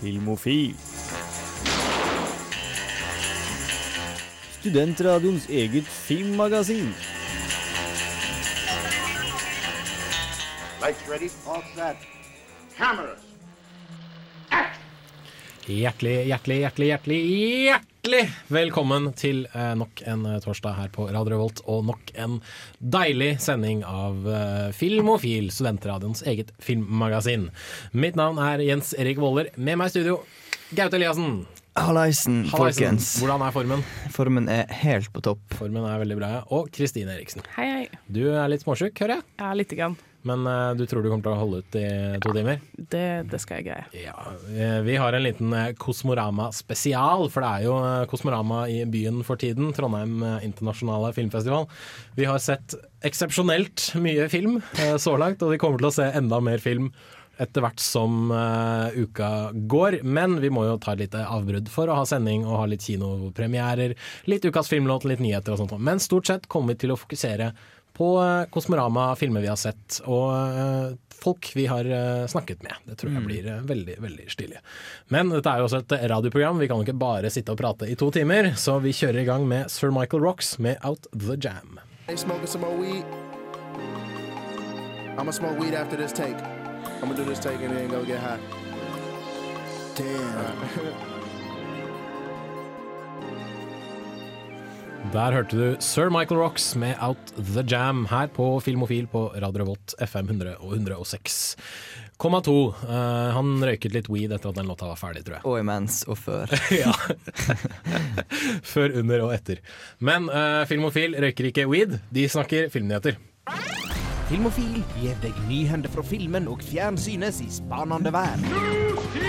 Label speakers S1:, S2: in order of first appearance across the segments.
S1: Filmofil. Studentradioens eget filmmagasin.
S2: Lights ready, all set. Cameras.
S3: Hjertelig, hjertelig, hjertelig, hjertelig, hjertelig velkommen til eh, nok en eh, torsdag her på Radio Revolt, og nok en deilig sending av eh, Filmofil, studentradioens eget filmmagasin. Mitt navn er Jens Erik Våler. Med meg i studio, Gaute Eliassen.
S4: Hallaisen,
S3: Hallaisen.
S4: folkens.
S3: Hvordan er formen?
S4: Formen er helt på topp.
S3: Formen er veldig bra. Og Kristine Eriksen.
S5: Hei, hei.
S3: Du er litt småsjuk, hører jeg.
S5: Ja, lite grann.
S3: Men uh, du tror du kommer til å holde ut i to timer?
S5: Det, det skal jeg greie.
S3: Ja, eh, Vi har en liten eh, Kosmorama spesial, for det er jo Kosmorama i byen for tiden. Trondheim internasjonale filmfestival. Vi har sett eksepsjonelt mye film uh, så langt, og vi kommer til å se enda mer film etter hvert som uh, uka går. Men vi må jo ta et lite avbrudd for å ha sending og ha litt kinopremierer, litt ukas filmlåt, litt nyheter og sånt. Men stort sett kommer vi til å fokusere på eh, Kosmorama, filmer vi har sett, og eh, folk vi har eh, snakket med. Det tror jeg blir eh, veldig veldig stilig. Men dette er jo også et radioprogram, vi kan jo ikke bare sitte og prate i to timer, så vi kjører i gang med Sir Michael Rocks med Out The Jam.
S2: I'm smoking some more weed. I'ma smoke weed after this take. I'ma do this take and then go get high. Damn.
S3: Der hørte du Sir Michael Rocks med Out The Jam her på Filmofil på Radio Revolt FM 100 og 106. Komma to. Eh, han røyket litt weed etter at den låta var ferdig, tror jeg.
S4: Og imens og før.
S3: ja. Før, under og etter. Men uh, Filmofil røyker ikke weed, de snakker filmnyheter.
S6: Filmofil gir deg nyhender fra filmen og fjernsynets i spanende verden.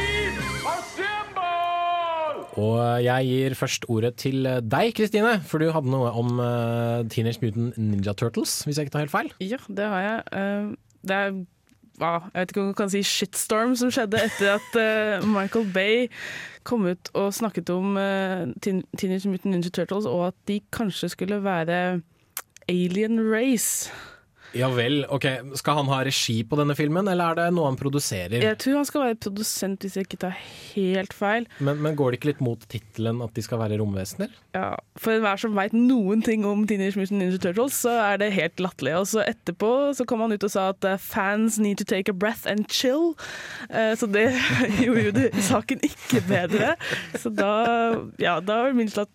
S3: Og jeg gir først ordet til deg, Kristine, for du hadde noe om eh, Teenage Mutant Ninja Turtles, hvis jeg ikke tar helt feil.
S5: Ja, det har jeg. Eh, Det er jeg vet ikke om man kan si shitstorm som skjedde etter at eh, Michael Bay kom ut og snakket om eh, Teenage Mutant Ninja Turtles, og at de kanskje skulle være alien race.
S3: Ja vel, ok. Skal han ha regi på denne filmen, eller er det noe han produserer?
S5: Jeg tror han skal være produsent, hvis jeg ikke tar helt feil.
S3: Men, men går det ikke litt mot tittelen at de skal være romvesener?
S5: Ja, for enhver som veit noen ting om Teenage Mutant Ninja Turtles, så er det helt latterlig. Og så etterpå så kom han ut og sa at eh, fans need to take a breath and chill. Eh, så det gjorde jo det, saken ikke bedre. Så da, ja, da var det minst at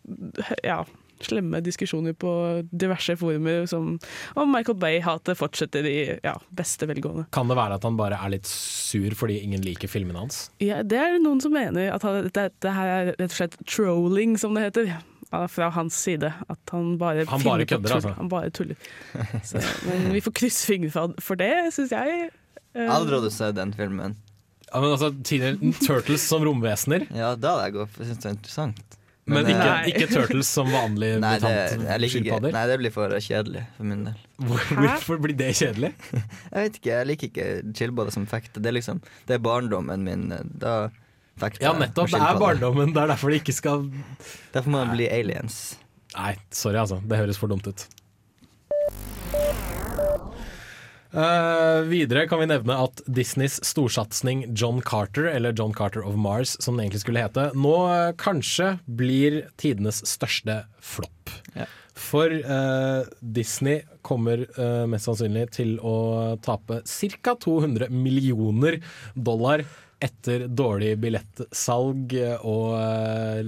S5: ja, slemme diskusjoner på diverse forumer som om Michael Bay-hatet fortsetter i ja, beste velgående.
S3: Kan det være at han bare er litt sur fordi ingen liker filmene hans?
S5: Ja, det er det noen som mener, at han, dette, dette her er rett og slett trolling, som det heter. Fra hans side. At han bare
S3: Han bare
S5: på
S3: kødder,
S5: tull.
S3: altså.
S5: Han bare tuller. Så, men vi får krysse fingrene for, det, syns jeg.
S4: Aldri hadde du sett den filmen.
S3: Ja, men altså, Teenage Turtles som romvesener,
S4: Ja, da hadde jeg gått, for jeg synes det er interessant.
S3: Men,
S4: men
S3: ikke, ikke Turtles som vanlig
S4: Nei, det,
S3: mutant
S4: jeg liker ikke,
S3: skilpadder?
S4: nei, det blir for kjedelig for min del.
S3: Hvorfor blir det kjedelig?
S4: Jeg vet ikke, jeg liker ikke skilpadder som fekter. Det er liksom, det er barndommen min. Da fekter
S3: Ja, nettopp. Det er barndommen. Det er derfor det ikke skal
S4: Derfor må man bli aliens.
S3: Nei, sorry altså. Det høres for dumt ut. Eh, videre kan vi nevne at Disneys storsatsing John Carter, eller John Carter of Mars som den egentlig skulle hete, nå uh, kanskje blir tidenes største flopp.
S4: Ja.
S3: For uh, Disney kommer mest sannsynlig til å tape ca. 200 millioner dollar etter dårlig billettsalg og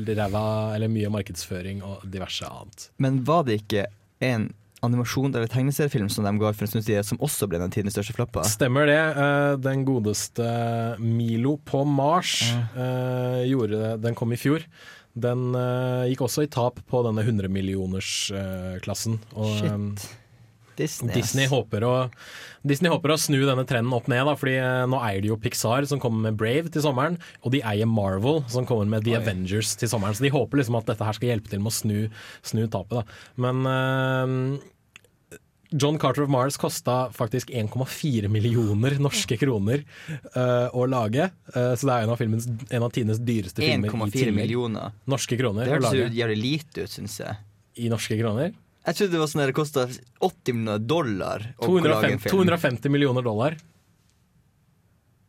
S3: ræva eller mye markedsføring og diverse annet.
S4: Men var det ikke en animasjon eller tegneseriefilm som de ga for en stund siden, som også ble den tidens største floppa?
S3: Stemmer det. Eh, Den godeste Milo på Mars ja. gjorde det. Den kom i fjor. Den eh, gikk også i tap på denne 100-millioners-klassen. og eh,
S4: Shit. Disney.
S3: Disney, håper å, Disney håper å snu denne trenden opp ned, da, fordi eh, nå eier de jo Pixar, som kommer med Brave til sommeren, og de eier Marvel, som kommer med The
S4: Oi.
S3: Avengers til sommeren. Så de håper liksom at dette her skal hjelpe til med å snu, snu tapet. Da. Men eh, John Carter of Mars kosta faktisk 1,4 millioner norske kroner uh, å lage. Uh, så det er en av, filmens, en av tidenes dyreste filmer
S4: 1,4 millioner.
S3: Norske kroner
S4: Det høres jo jævlig lite ut, syns jeg.
S3: I norske kroner.
S4: Jeg trodde det var sånn at det kosta 80 millioner dollar å
S3: 250, 250 millioner dollar.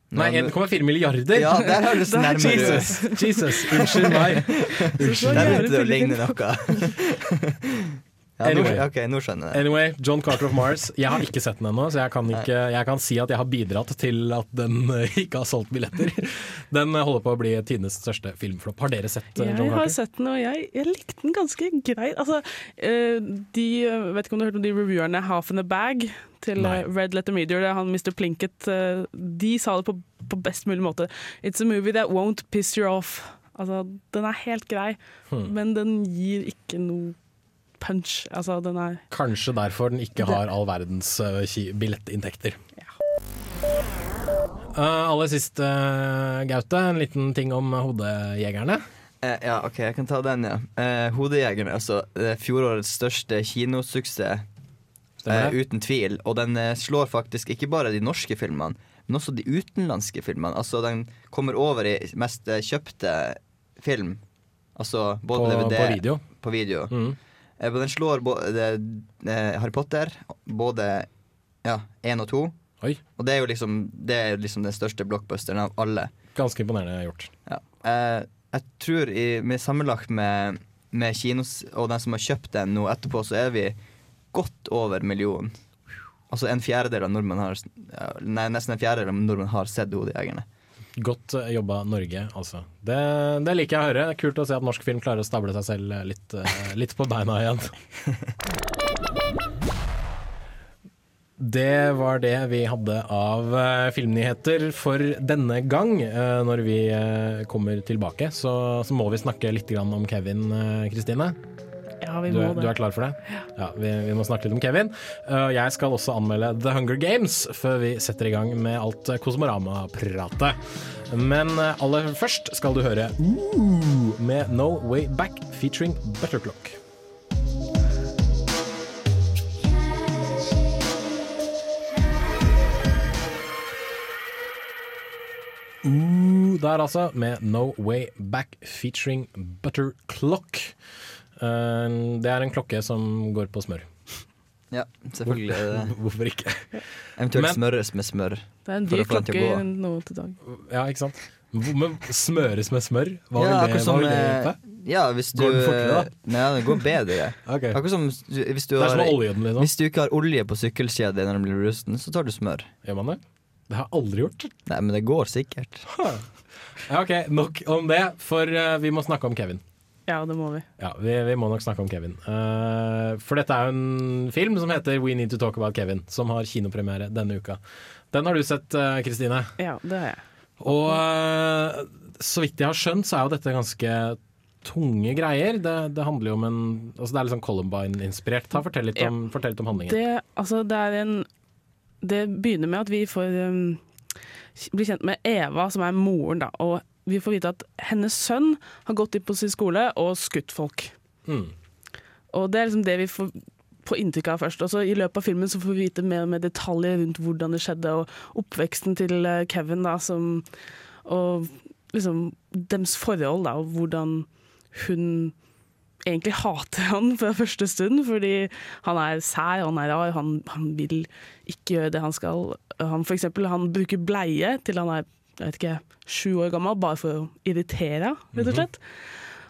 S3: Nei, 1,4 milliarder!
S4: Ja, der høres det nærmere ut.
S3: Jesus, Jesus, unnskyld meg.
S5: Unnskyld.
S4: Der begynte det å ligne noe. Ja, nå,
S3: Anyway.
S4: ok, nå skjønner jeg.
S3: Anyway, John Carter of Mars. Jeg har ikke sett den ennå, så jeg kan, ikke, jeg kan si at jeg har bidratt til at den eh, ikke har solgt billetter. Den eh, holder på å bli tidenes største filmflopp. Har dere sett eh,
S5: Jeg
S3: John
S5: har sett den, og jeg, jeg likte den ganske greit. Altså, eh, de, eh, vet ikke om du har hørt om de reviewerne Half in a Bag til
S3: Nei.
S5: eh, Red Letter Media, det er han Mr. Plinkett. eh, de sa det på, på best mulig måte. It's a movie that won't piss you off. Altså, den er helt grei,
S3: Hmm.
S5: men den gir ikke noe punch. Altså, den er
S3: Kanskje derfor den ikke har all verdens ki- billettinntekter. Eh, aller sist, uh, Gaute, en liten ting om Hodejegerne.
S4: Uh, ja, OK, jeg kan ta den, ja. 'Hodejegerne', altså fjorårets største kinosuksess. Uten tvil. Og den slår faktisk ikke bare de norske filmene, men også de utenlandske filmene. Altså den kommer over i mest kjøpte film. Altså
S3: På,
S4: både DVD
S3: på video.
S4: på video.
S3: Mm.
S4: Eh, den slår både eh, Harry Potter, både ja, én og to.
S3: Oi,
S4: Og det er jo liksom, det er liksom den største blockbusteren av alle.
S3: ganske imponerende gjort.
S4: Ja. Eh, jeg tror i, med sammenlagt med, med kinos og den som har kjøpt den nå etterpå, så er vi godt over millionen. Altså en fjerdedel av nordmenn har Nei, nesten en fjerdedel av nordmenn har sett Hodejegerne.
S3: Godt eh, jobba, Norge, altså. Det, det liker jeg å høre. Det er kult å se at norsk film klarer å stable seg selv litt, eh, litt på beina igjen. Det var det vi hadde av eh, filmnyheter for denne gang. Eh, når vi eh, kommer tilbake, så, så må vi snakke litt om Kevin, eh, Kristine.
S5: Ja, vi
S3: Du, du er klar for det? Ja, vi, vi må snakke litt om Kevin. Uh, jeg skal også anmelde The Hunger Games før vi setter i gang med alt eh, Kosmorama-pratet. Men eh, aller først skal du høre Ooh med No Way Back featuring Butterclock. Uh, der altså, med No Way Back featuring Butterclock. Eh, det er en klokke som går på smør.
S4: Ja, selvfølgelig. er det det.
S3: Hvorfor ikke?
S4: Eventuelt
S3: Men-
S4: smøres med smør.
S5: Det er en dyr klokke nå til dag.
S3: Ja, ikke sant? Men smøres med smør? Hva vil
S4: ja,
S3: det,
S4: akkurat
S3: hva vil det
S4: eh,
S3: hjelpe?
S4: Ja, hvis du
S3: Går den fortere, da?
S4: Nei, det går bedre.
S3: okay.
S4: Akkurat som hvis du,
S3: Det er som oljen, liksom.
S4: hvis du ikke har olje på sykkelkjedet når den blir rusten, så tar du smør.
S3: Gjør man det? Det har jeg aldri gjort.
S4: Nei, men det går sikkert.
S3: Ja, ok, Nok om det, for eh, vi må snakke om Kevin.
S5: Ja, det må vi.
S3: Ja, vi, vi må nok snakke om Kevin. Uh, for dette er jo en film som heter We Need To Talk About Kevin, som har kinopremiere denne uka. Den har du sett, Kristine. Kristine.
S5: Ja, det har jeg.
S3: Og uh, så vidt jeg har skjønt, så er jo dette ganske tunge greier. Det, det handler jo om en Altså Det er litt sånn Columbine-inspirert. Fortell
S5: Ja.
S3: om, fortell litt om handlingen.
S5: Det, altså, det er en Det begynner med at vi får um, bli kjent med Eva, som er moren, da. Og vi får vite at hennes sønn har gått inn på sin skole og skutt folk.
S3: Mm.
S5: Og det er liksom det vi får på inntrykk av først. Også I løpet av filmen så får vi vite mer mer detaljer rundt hvordan det skjedde, og oppveksten til eh, Kevin, da, som Og liksom deres forhold, da, og hvordan hun egentlig hater han fra første stund, fordi han er sær, han er rar, han, han vil ikke gjøre det han skal. Han, for eksempel, han bruker bleie til han er jeg vet ikke, sju år gammel, bare for å irritere, rett og slett.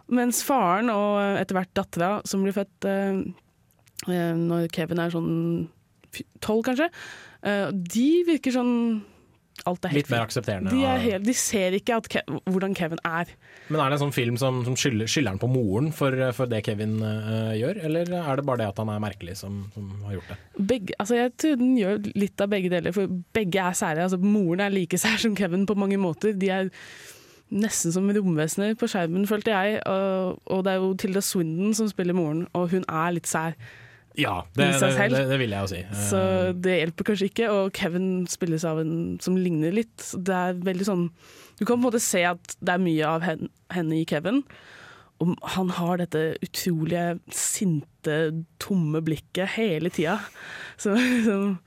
S5: Mens faren og etter hvert dattera, som blir født eh, eh, når Kevin er sånn tolv, kanskje, eh, de virker sånn Alt er helt
S3: Litt mer aksepterende.
S5: De, helt, de ser ikke at Ke hvordan Kevin er.
S3: Men er det en sånn film som, som skylder, skylder han på moren for, for det Kevin uh, gjør, eller er det bare det at han er merkelig som, som har gjort det?
S5: Begge, altså jeg tror den gjør litt av begge deler, for begge er sære. Altså moren er like sær som Kevin på mange måter. De er nesten som romvesener på skjermen, følte jeg. Og, og det er jo Tilda Swindon som spiller moren, og hun er litt sær.
S3: Ja, det,
S5: I seg selv.
S3: det, det vil jeg jo si.
S5: Så
S3: Eh,
S5: det hjelper kanskje ikke. Og Kevin spilles av en som ligner litt. Det er veldig sånn Du kan på en måte se at det er mye av hen, henne i Kevin. Og han har dette utrolige sinte, tomme blikket hele tida. Så og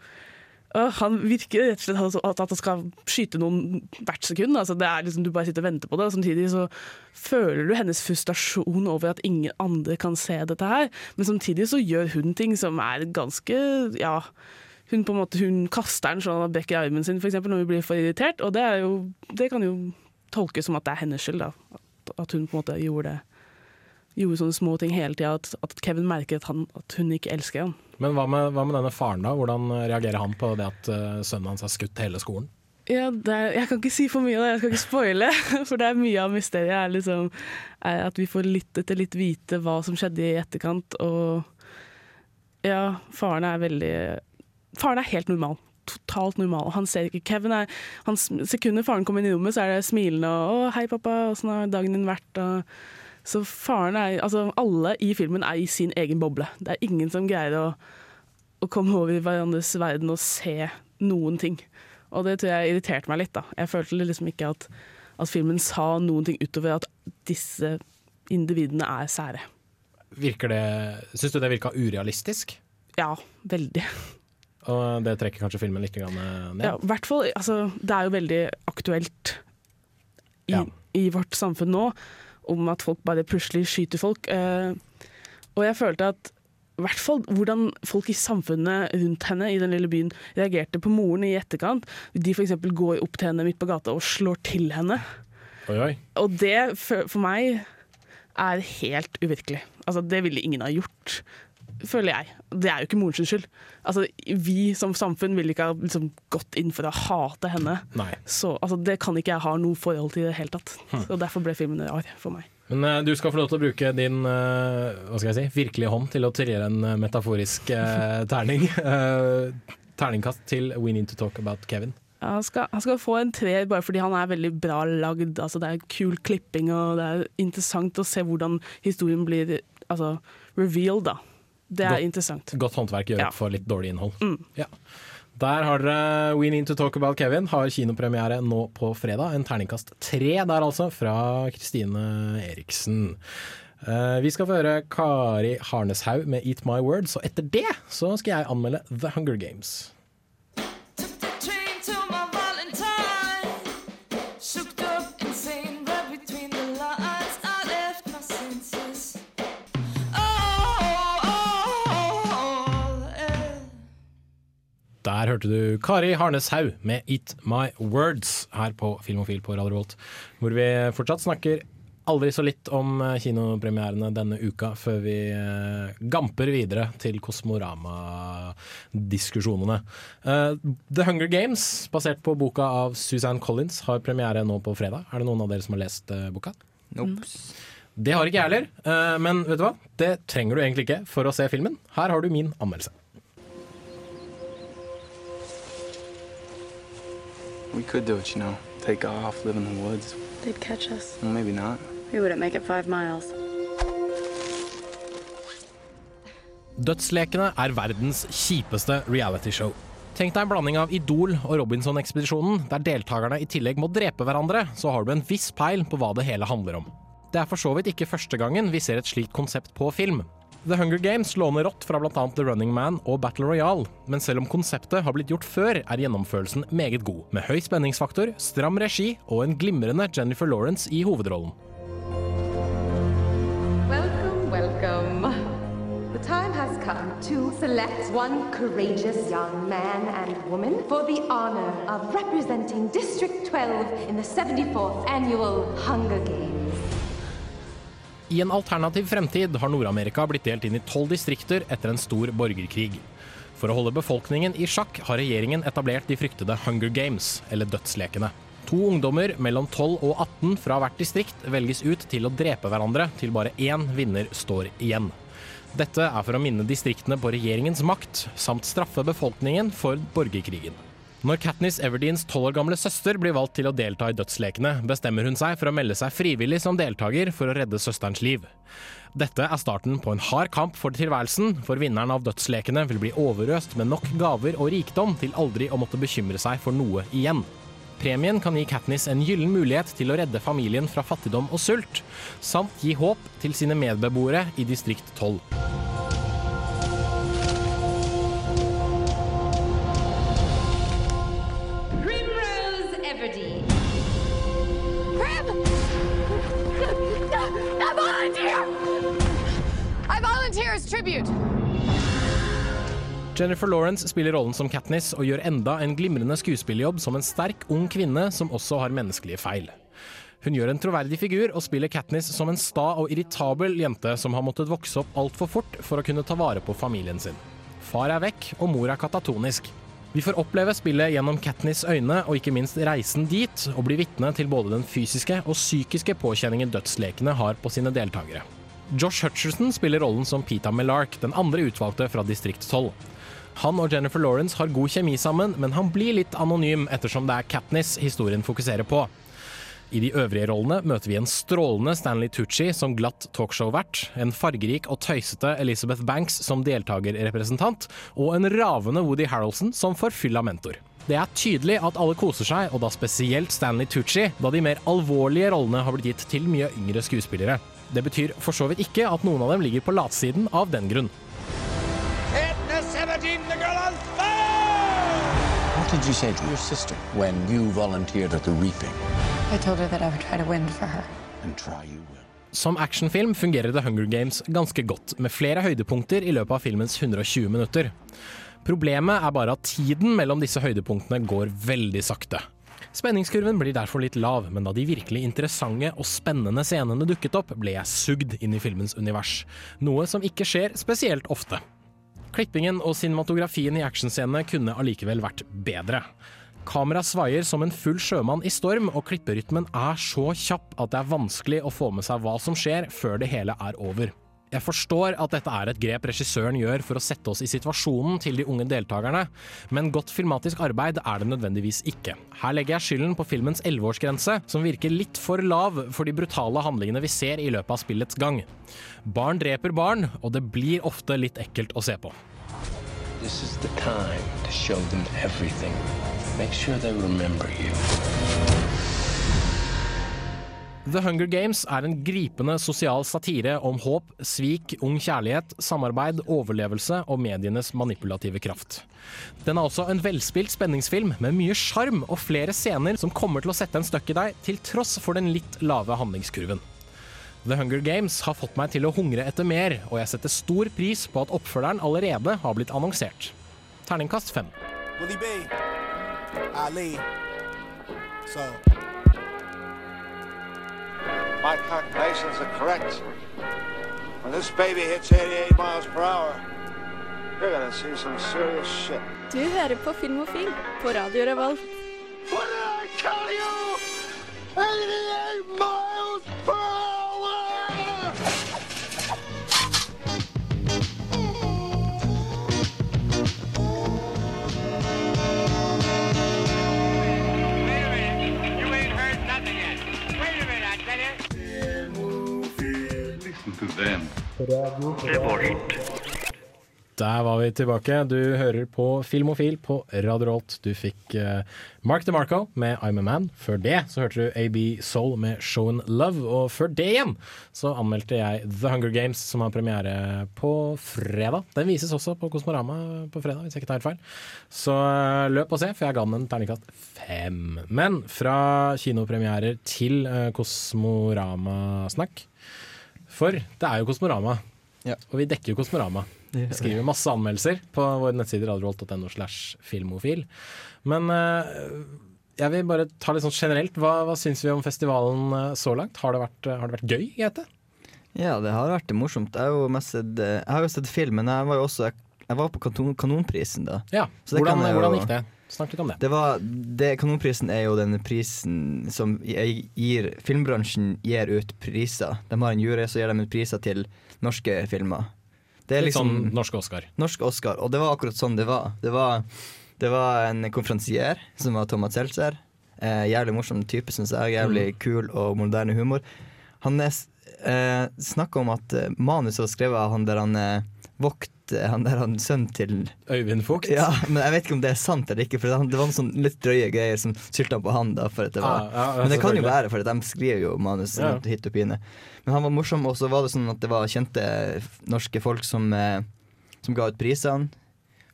S5: han virker rett og slett altså at han skal skyte noen hvert sekund. Altså det er liksom, du bare sitter og venter på det, og samtidig så føler du hennes frustrasjon over at ingen andre kan se dette her. Men samtidig så gjør hun ting som er ganske Ja, hun på en måte hun kaster den sånn at han brekker armen sin, for eksempel, når hun blir for irritert. Og det, jo, det kan jo tolkes som at det er hennes skyld, da. At, hun på en måte gjorde, gjorde sånne små ting hele tida. At, at Kevin merker at, han, at hun ikke elsker ham.
S3: Men hva med, hva med denne faren, da? Hvordan reagerer han på det at eh, sønnen hans har skutt hele skolen?
S5: Ja, det er, jeg kan ikke si for mye av det, jeg skal ikke spoile. For det er mye av mysteriet er liksom, er at vi får litt etter litt vite hva som skjedde i etterkant. Og ja, faren er veldig Faren er helt normal. Totalt normal. Han ser ikke Kevin er han, Sekundet faren kommer inn i rommet, så er det smilende og 'Å, hei, pappa, åssen har dagen din vært?' Og, så faren er Altså, alle i filmen er i sin egen boble. Det er ingen som greier å, å komme over i hverandres verden og se noen ting. Og det tror jeg irriterte meg litt. da. Jeg følte liksom ikke at, at filmen sa noen ting utover at disse individene er sære.
S3: Virker det, Syns du det virka urealistisk?
S5: Ja, veldig.
S3: Og det trekker kanskje filmen litt grann ned?
S5: Ja, hvert fall, altså, det er jo veldig aktuelt i,
S3: Ja.
S5: i vårt samfunn nå om at folk bare plutselig skyter folk. Eh, og jeg følte at i hvert fall hvordan folk i samfunnet rundt henne i den lille byen reagerte på moren i etterkant. De f.eks. går opp til henne midt på gata og slår til henne.
S3: Oi, oi.
S5: Og det for, for meg er helt uvirkelig. Altså, det ville ingen ha gjort, føler jeg. Det er jo ikke morens skyld. Altså, vi som samfunn ville ikke ha liksom, gått inn for å hate henne. Så altså, det kan ikke jeg ha noe forhold til i det hele tatt. Og derfor ble filmen rar for meg.
S3: Men uh, du skal få lov til å bruke din uh, hva skal jeg si, virkelige hånd til å trille en eh, metaforisk uh, terning. Terningkast til We Need To Talk About Kevin.
S5: Ja, Han skal, han skal få en treer bare fordi han er veldig bra lagd. Altså, det er kul klipping, og det er interessant å se hvordan historien blir altså, revealed. Da. Det er
S3: Godt.
S5: interessant.
S3: Godt håndverk gjør
S5: Ja.
S3: opp for litt dårlig innhold.
S5: Mm.
S3: Ja. Der har dere We Need To Talk About Kevin. Har kinopremiere nå på fredag. En terningkast tre der altså, fra Kristine Eriksen. Uh, vi skal få høre Kari Harneshaug med Eat My Words, og etter det så skal jeg anmelde The Hunger Games. Der hørte du Kari Harneshaug med Eat My Words her på Filmofil på Radio Volt, hvor vi fortsatt snakker aldri så litt om eh, kinopremierene denne uka, før vi eh, gamper videre til Kosmorama-diskusjonene. Eh, The Hunger Games, basert på boka av Suzanne Collins, har premiere nå på fredag. Er det noen av dere som har lest boka?
S4: Nope.
S3: Det har ikke jeg heller, eh, men vet du hva? Det trenger du egentlig ikke for å se filmen. Her har du min anmeldelse.
S7: We could do it, you know. Take off, live in the woods.
S8: They'd catch us.
S7: Well, maybe not.
S8: We wouldn't make it five miles.
S3: Dødslekene er verdens kjipeste realityshow. Tenk deg en blanding av Idol og Robinson-ekspedisjonen, der deltakerne i tillegg må drepe hverandre, så har du en viss peil på hva det hele handler om. Det er for så vidt ikke første gangen vi ser et slikt konsept på film. The Hunger Games låner rått fra bl.a. The Running Man og Battle Royale, men selv om konseptet har blitt gjort før, er gjennomførelsen meget god, med høy spenningsfaktor, stram regi og en glimrende Jennifer Lawrence i hovedrollen.
S9: Welcome, welcome. The time has come to select one courageous young man and woman for the honor of representing District 12 in the 74th annual Hunger Games.
S3: I en alternativ fremtid har Nord-Amerika blitt delt inn i tolv distrikter etter en stor borgerkrig. For å holde befolkningen i sjakk har regjeringen etablert de fryktede Hunger Games, eller Dødslekene. To ungdommer mellom 12 og 18 fra hvert distrikt velges ut til å drepe hverandre til bare én vinner står igjen. Dette er for å minne distriktene på regjeringens makt, samt straffe befolkningen for borgerkrigen. Når Katniss Everdeens tolv år gamle søster blir valgt til å delta i dødslekene, bestemmer hun seg for å melde seg frivillig som deltaker for å redde søsterens liv. Dette er starten på en hard kamp for tilværelsen, for vinneren av dødslekene vil bli overøst med nok gaver og rikdom til aldri å måtte bekymre seg for noe igjen. Premien kan gi Katniss en gyllen mulighet til å redde familien fra fattigdom og sult, samt gi håp til sine medbeboere i distrikt 12.
S8: volunteer! I volunteer as tribute!
S3: Jennifer Lawrence spiller rollen som Katniss og gjør enda en glimrende skuespillerjobb som en sterk, ung kvinne som også har menneskelige feil. Hun gjør en troverdig figur og spiller Katniss som en sta og irritabel jente som har måttet vokse opp altfor fort for å kunne ta vare på familien sin. Far er vekk, og mor er katatonisk. Vi får oppleve spillet gjennom Katniss' øyne, og ikke minst reisen dit, og bli vitne til både den fysiske og psykiske påkjenningen dødslekene har på sine deltakere. Josh Hutcherson spiller rollen som Pita Mellark, den andre utvalgte fra Distrikt 12. Han og Jennifer Lawrence har god kjemi sammen, men han blir litt anonym ettersom det er Katniss historien fokuserer på. I de øvrige rollene møter vi en strålende Stanley Tucci som glatt talkshow-vert, en fargerik og tøysete Elizabeth Banks som deltakerrepresentant, og en ravende Woody Harroldson som forfylla mentor. Det er tydelig at alle koser seg, og da spesielt Stanley Tucci, da de mer alvorlige rollene har blitt gitt til mye yngre skuespillere. Det betyr for så vidt ikke at noen av dem ligger på latsiden av den grunn.
S10: What did you say to your sister when you volunteered at the reaping?
S8: I told her that I would try to win for her.
S10: And try you will.
S3: Som actionfilm fungerer The Hunger Games ganske godt, med flere høydepunkter i løpet av filmens 120 minutter. Problemet er bare at tiden mellom disse høydepunktene går veldig sakte. Spenningskurven blir derfor litt lav, men da de virkelig interessante og spennende scenene dukket opp, ble jeg sugd inn i filmens univers. Noe som ikke skjer spesielt ofte. Klippingen og cinematografien i actionscenene kunne allikevel vært bedre. Kamera svaier som en full sjømann i storm, og klipperytmen er så kjapp at det er vanskelig å få med seg hva som skjer før det hele er over. Jeg forstår at dette er et grep regissøren gjør for å sette oss i situasjonen til de unge deltakerne, men godt filmatisk arbeid er det nødvendigvis ikke. Her legger jeg skylden på filmens 11-årsgrense, som virker litt for lav for de brutale handlingene vi ser i løpet av spillets gang. Barn dreper barn, og det blir ofte litt ekkelt å se på.
S10: This is the time to show them everything. Make sure they remember you.
S3: The Hunger Games er en gripende sosial satire om håp, svik, ung kjærlighet, samarbeid, overlevelse og medienes manipulative kraft. Den er også en velspilt spenningsfilm med mye sjarm og flere scener som kommer til å sette en støkk i deg, til tross for den litt lave handlingskurven. The Hunger Games har fått meg til å hungre etter mer, og jeg setter stor pris på at oppfølgeren allerede har blitt annonsert. Terningkast fem.
S2: So.
S11: My calculations are correct. When this baby hits 88 miles per hour, you're gonna see some serious shit.
S12: Du hører på Filmofil på Radio Revolt.
S11: What did I tell you? 88 miles per hour!
S10: Listen var litt.
S3: Der var vi tilbake. Du hører på Filmofil på Radio Rolt. Du fikk eh, Mark DeMarco med I'm a Man. Før det så hørte du AB Soul med Show Love. Og før det igjen så anmeldte jeg The Hunger Games, som har premiere på fredag. Den vises også på Kosmorama på fredag, hvis jeg ikke tar helt feil. Så eh, løp og se, for jeg ga den en terningkast fem. Men fra kinopremierer til eh, Kosmorama-snakk. For det er jo Kosmorama, og vi dekker jo Kosmorama. Vi skriver masse anmeldelser på vår nettside radioholt.no slash filmofil. Men uh, jeg vil bare ta litt sånn generelt. Hva, hva syns vi om festivalen eh, så langt? Har det vært, har det vært gøy, Grete?
S4: Ja, det har vært morsomt. Jeg, har jo mest sett, eh, jeg har jo sett film, men jeg var jo også Jeg var på kanon, Kanonprisen da.
S3: Ja,
S4: Så det
S3: hvordan,
S4: kan jeg jo-
S3: hvordan gikk det? Snakk litt om det.
S4: Det var, det, kanonprisen er jo den prisen som gir Filmbransjen gir ut priser. De har en jury, så gir de ut priser til norske filmer. Det er
S3: Litt
S4: liksom
S3: sånn norsk Oscar.
S4: Norsk Oscar, og det var akkurat sånn det var. Det var, det var en konferansier som var Thomas Seltzer. Eh, jævlig morsom type, syns jeg. Jævlig kul og moderne humor. Han eh, snakka om at eh, manuset var skrevet av han der han eh, Vogt, eh, han der han sønnen til
S3: Øyvind Vogt?
S4: Ja, men jeg vet ikke om det er sant eller ikke, for det, det var noen sånn litt drøye greier som sylta på han. da for at det var
S3: Ah, ja, ja,
S4: Men det kan jo være, for de skriver jo manus
S3: Ja.
S4: hit og pine. Men han var morsom, og så var det sånn at det var kjente norske folk som, eh, som ga ut prisene.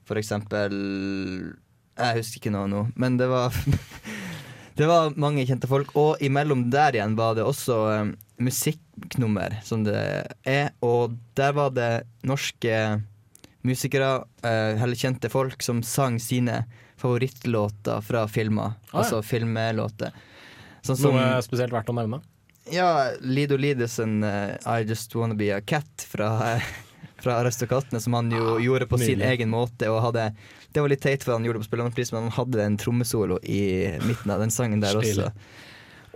S4: For eksempel Jeg husker ikke noe nå, men det var Det var mange kjente folk, og imellom der igjen var det også um, musikknummer, som det er. Og der var det norske musikere, eh, eller kjente folk, som sang sine favorittlåter fra filmer.
S3: Ah, ja.
S4: Altså filmelåter. Sånn som
S3: Noe spesielt verdt å nevne?
S4: ja, Lido Lidesen uh, I Just Wanna Be A Cat fra, fra Aristokattene, som han jo gjorde på sin egen måte. Og hadde, det var litt teit, for han gjorde det på Spellemannprisen, men han hadde en trommesolo i midten av den sangen der også.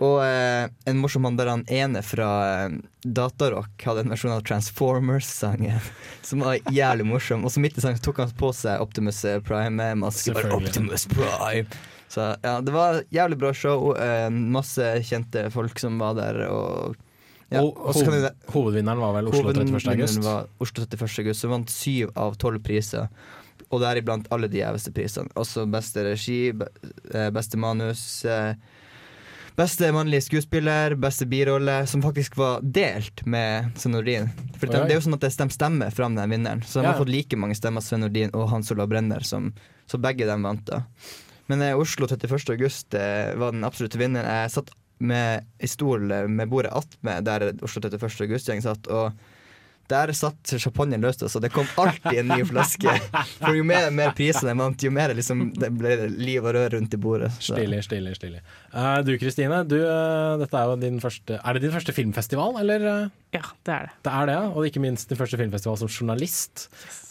S4: Og eh, en morsom mann der han ene fra eh, Datarock hadde en versjon av Transformers-sangen, som var jævlig morsom. Og så midt i sangen tok han på seg Optimus Prime-maske. Bare Optimus Prime! Så ja, det var jævlig bra show. Eh, masse kjente folk som var der. Og, ja,
S3: og
S4: og
S3: hoved,
S4: vi-
S3: hovedvinneren var vel Oslo 31. august?
S4: Var Oslo 31. august, som vant syv av tolv priser. Og deriblant alle de gjeveste prisene. Også beste regi, eh, beste manus, eh, beste mannlige skuespiller, beste birolle, som faktisk var delt med Sven Nordin. For
S3: Oi,
S4: det, det er jo sånn at det stemmer stemme fram den vinneren, så de
S3: Ja.
S4: har fått like mange stemmer Sven Nordin og Hans Olav Brenner, som, så begge dem vant. da Men eh, Oslo 31. august eh, var den absolutte vinneren. Jeg satt med, i stol eh, med bordet attmed der Oslo 31. august-gjeng satt, og der satt sjampanjen løst, så det kom alltid en ny flaske. For jo mer, mer priser de vant, jo mer liksom, det ble liv og rør rundt i bordet. Så.
S3: Stilig, stilig, stilig. Uh, du Kristine, du, eh, dette er jo din første Er det din første filmfestival, eller?
S5: Ja, det er det.
S3: Det er det, ja. Og ikke minst din første filmfestival som journalist.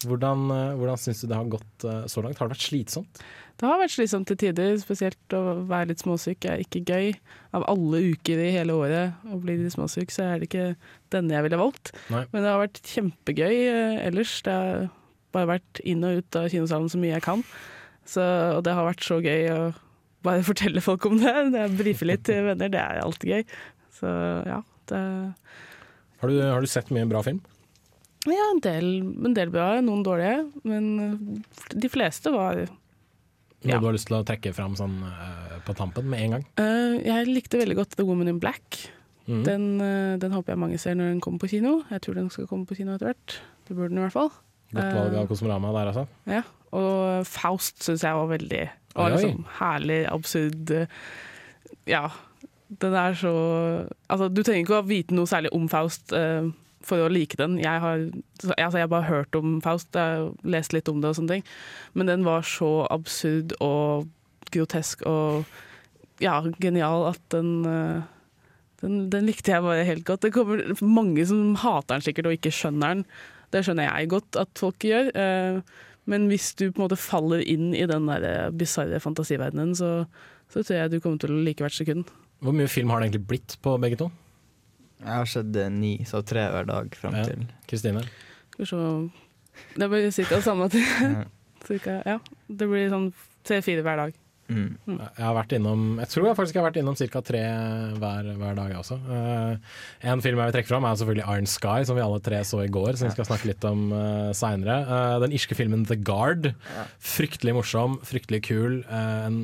S3: Hvordan, uh, hvordan syns du det har gått så langt? Har det vært slitsomt?
S5: Det har vært slitsomt til tider, spesielt å være litt småsyk er ikke gøy. Av alle uker i hele året å bli litt småsyk, så er det ikke denne jeg ville valgt.
S3: Nei.
S5: Men det har vært kjempegøy eh, ellers. Det har bare vært inn og ut av kinosalen så mye jeg kan. Så, og det har vært så gøy å bare fortelle folk om det. det Brife litt til venner, det er alltid gøy. Så ja, det
S3: Har du, har du sett mye bra film?
S5: Ja, en del, en del bra, noen dårlige. Men eh, de fleste var
S3: Noe
S5: Ja.
S3: du har lyst til å trekke fram sånn uh, på tampen med en gang?
S5: Uh, jeg likte veldig godt The Woman in Black.
S3: Mm.
S5: Den, uh, den håper jeg mange ser når den kommer på kino. Jeg tror den skal komme på kino etter hvert. Det burde den i hvert fall.
S3: Godt valg av Kosmorama der, altså.
S5: Ja. Og Faust syns jeg var veldig var liksom herlig, absurd Ja. Den er så Altså, du trenger ikke å vite noe særlig om Faust eh, for å like den. Jeg har altså, jeg bare hørt om Faust, jeg har lest litt om det og sånne ting. Men den var så absurd og grotesk og ja, genial at den eh, den, den likte jeg bare helt godt. Det kommer mange som hater den sikkert og ikke skjønner den. Det skjønner jeg godt at folk gjør. eh, Men hvis du på en måte faller inn i den der bisarre fantasiverdenen, så, så tror jeg du kommer til å like hvert sekund.
S3: Hvor mye film har det egentlig blitt på begge to?
S4: Jeg har sett eh, ni, så tre hver dag fram
S3: Ja.
S4: til
S3: Kristine?
S5: Skal vi se Det blir ca. samme tid.
S4: Ja.
S5: Cirka, ja. Det blir sånn tre-fire hver dag.
S4: Mm.
S3: Jeg har vært innom Jeg tror jeg faktisk har vært innom ca. tre hver, hver dag, jeg også. Uh, en film jeg vil trekke fram, er selvfølgelig Iron Sky, som vi alle tre så i går. Som vi skal snakke litt om uh, seinere. den irske filmen The Guard. Fryktelig morsom, fryktelig kul. Uh, en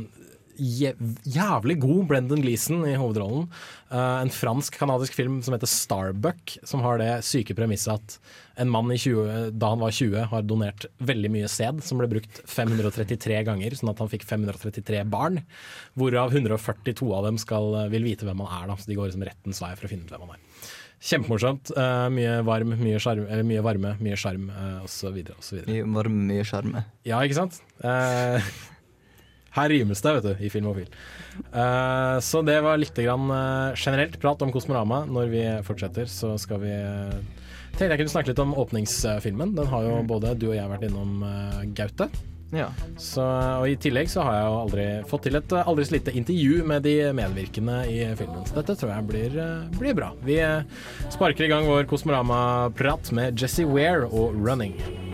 S3: jævlig god Brendan Gleeson i hovedrollen. Uh, en fransk-kanadisk film som heter Starbuck, som har det syke premisset at en mann i 20, da han var 20 har donert veldig mye sæd, som ble brukt 533 ganger, sånn at han fikk 533 barn. Hvorav 142 av dem skal, vil vite hvem han er, da, så de går liksom rettens vei for å finne ut hvem han er. Kjempemorsomt. Uh, mye, varm, mye, skjarm, eller mye varme, mye sjarm uh, osv.
S4: Mye varme, mye sjarme.
S3: Ja, ikke sant? Eh, her rimes det, vet du, i Filmofil. Uh, så det var litt grann, eh, generelt prat om Kosmorama. Når vi fortsetter, så skal vi uh, Tenkte jeg kunne snakke litt om åpningsfilmen. Den har jo både du og jeg vært innom uh, Gaute.
S4: Ja.
S3: Så, og I tillegg så har jeg jo aldri fått til et eh, aldri så lite intervju med de medvirkende i filmen. Så dette tror jeg blir, eh, blir bra. Vi eh, sparker i gang vår Kosmorama-prat med Jesse Ware og 'Running'.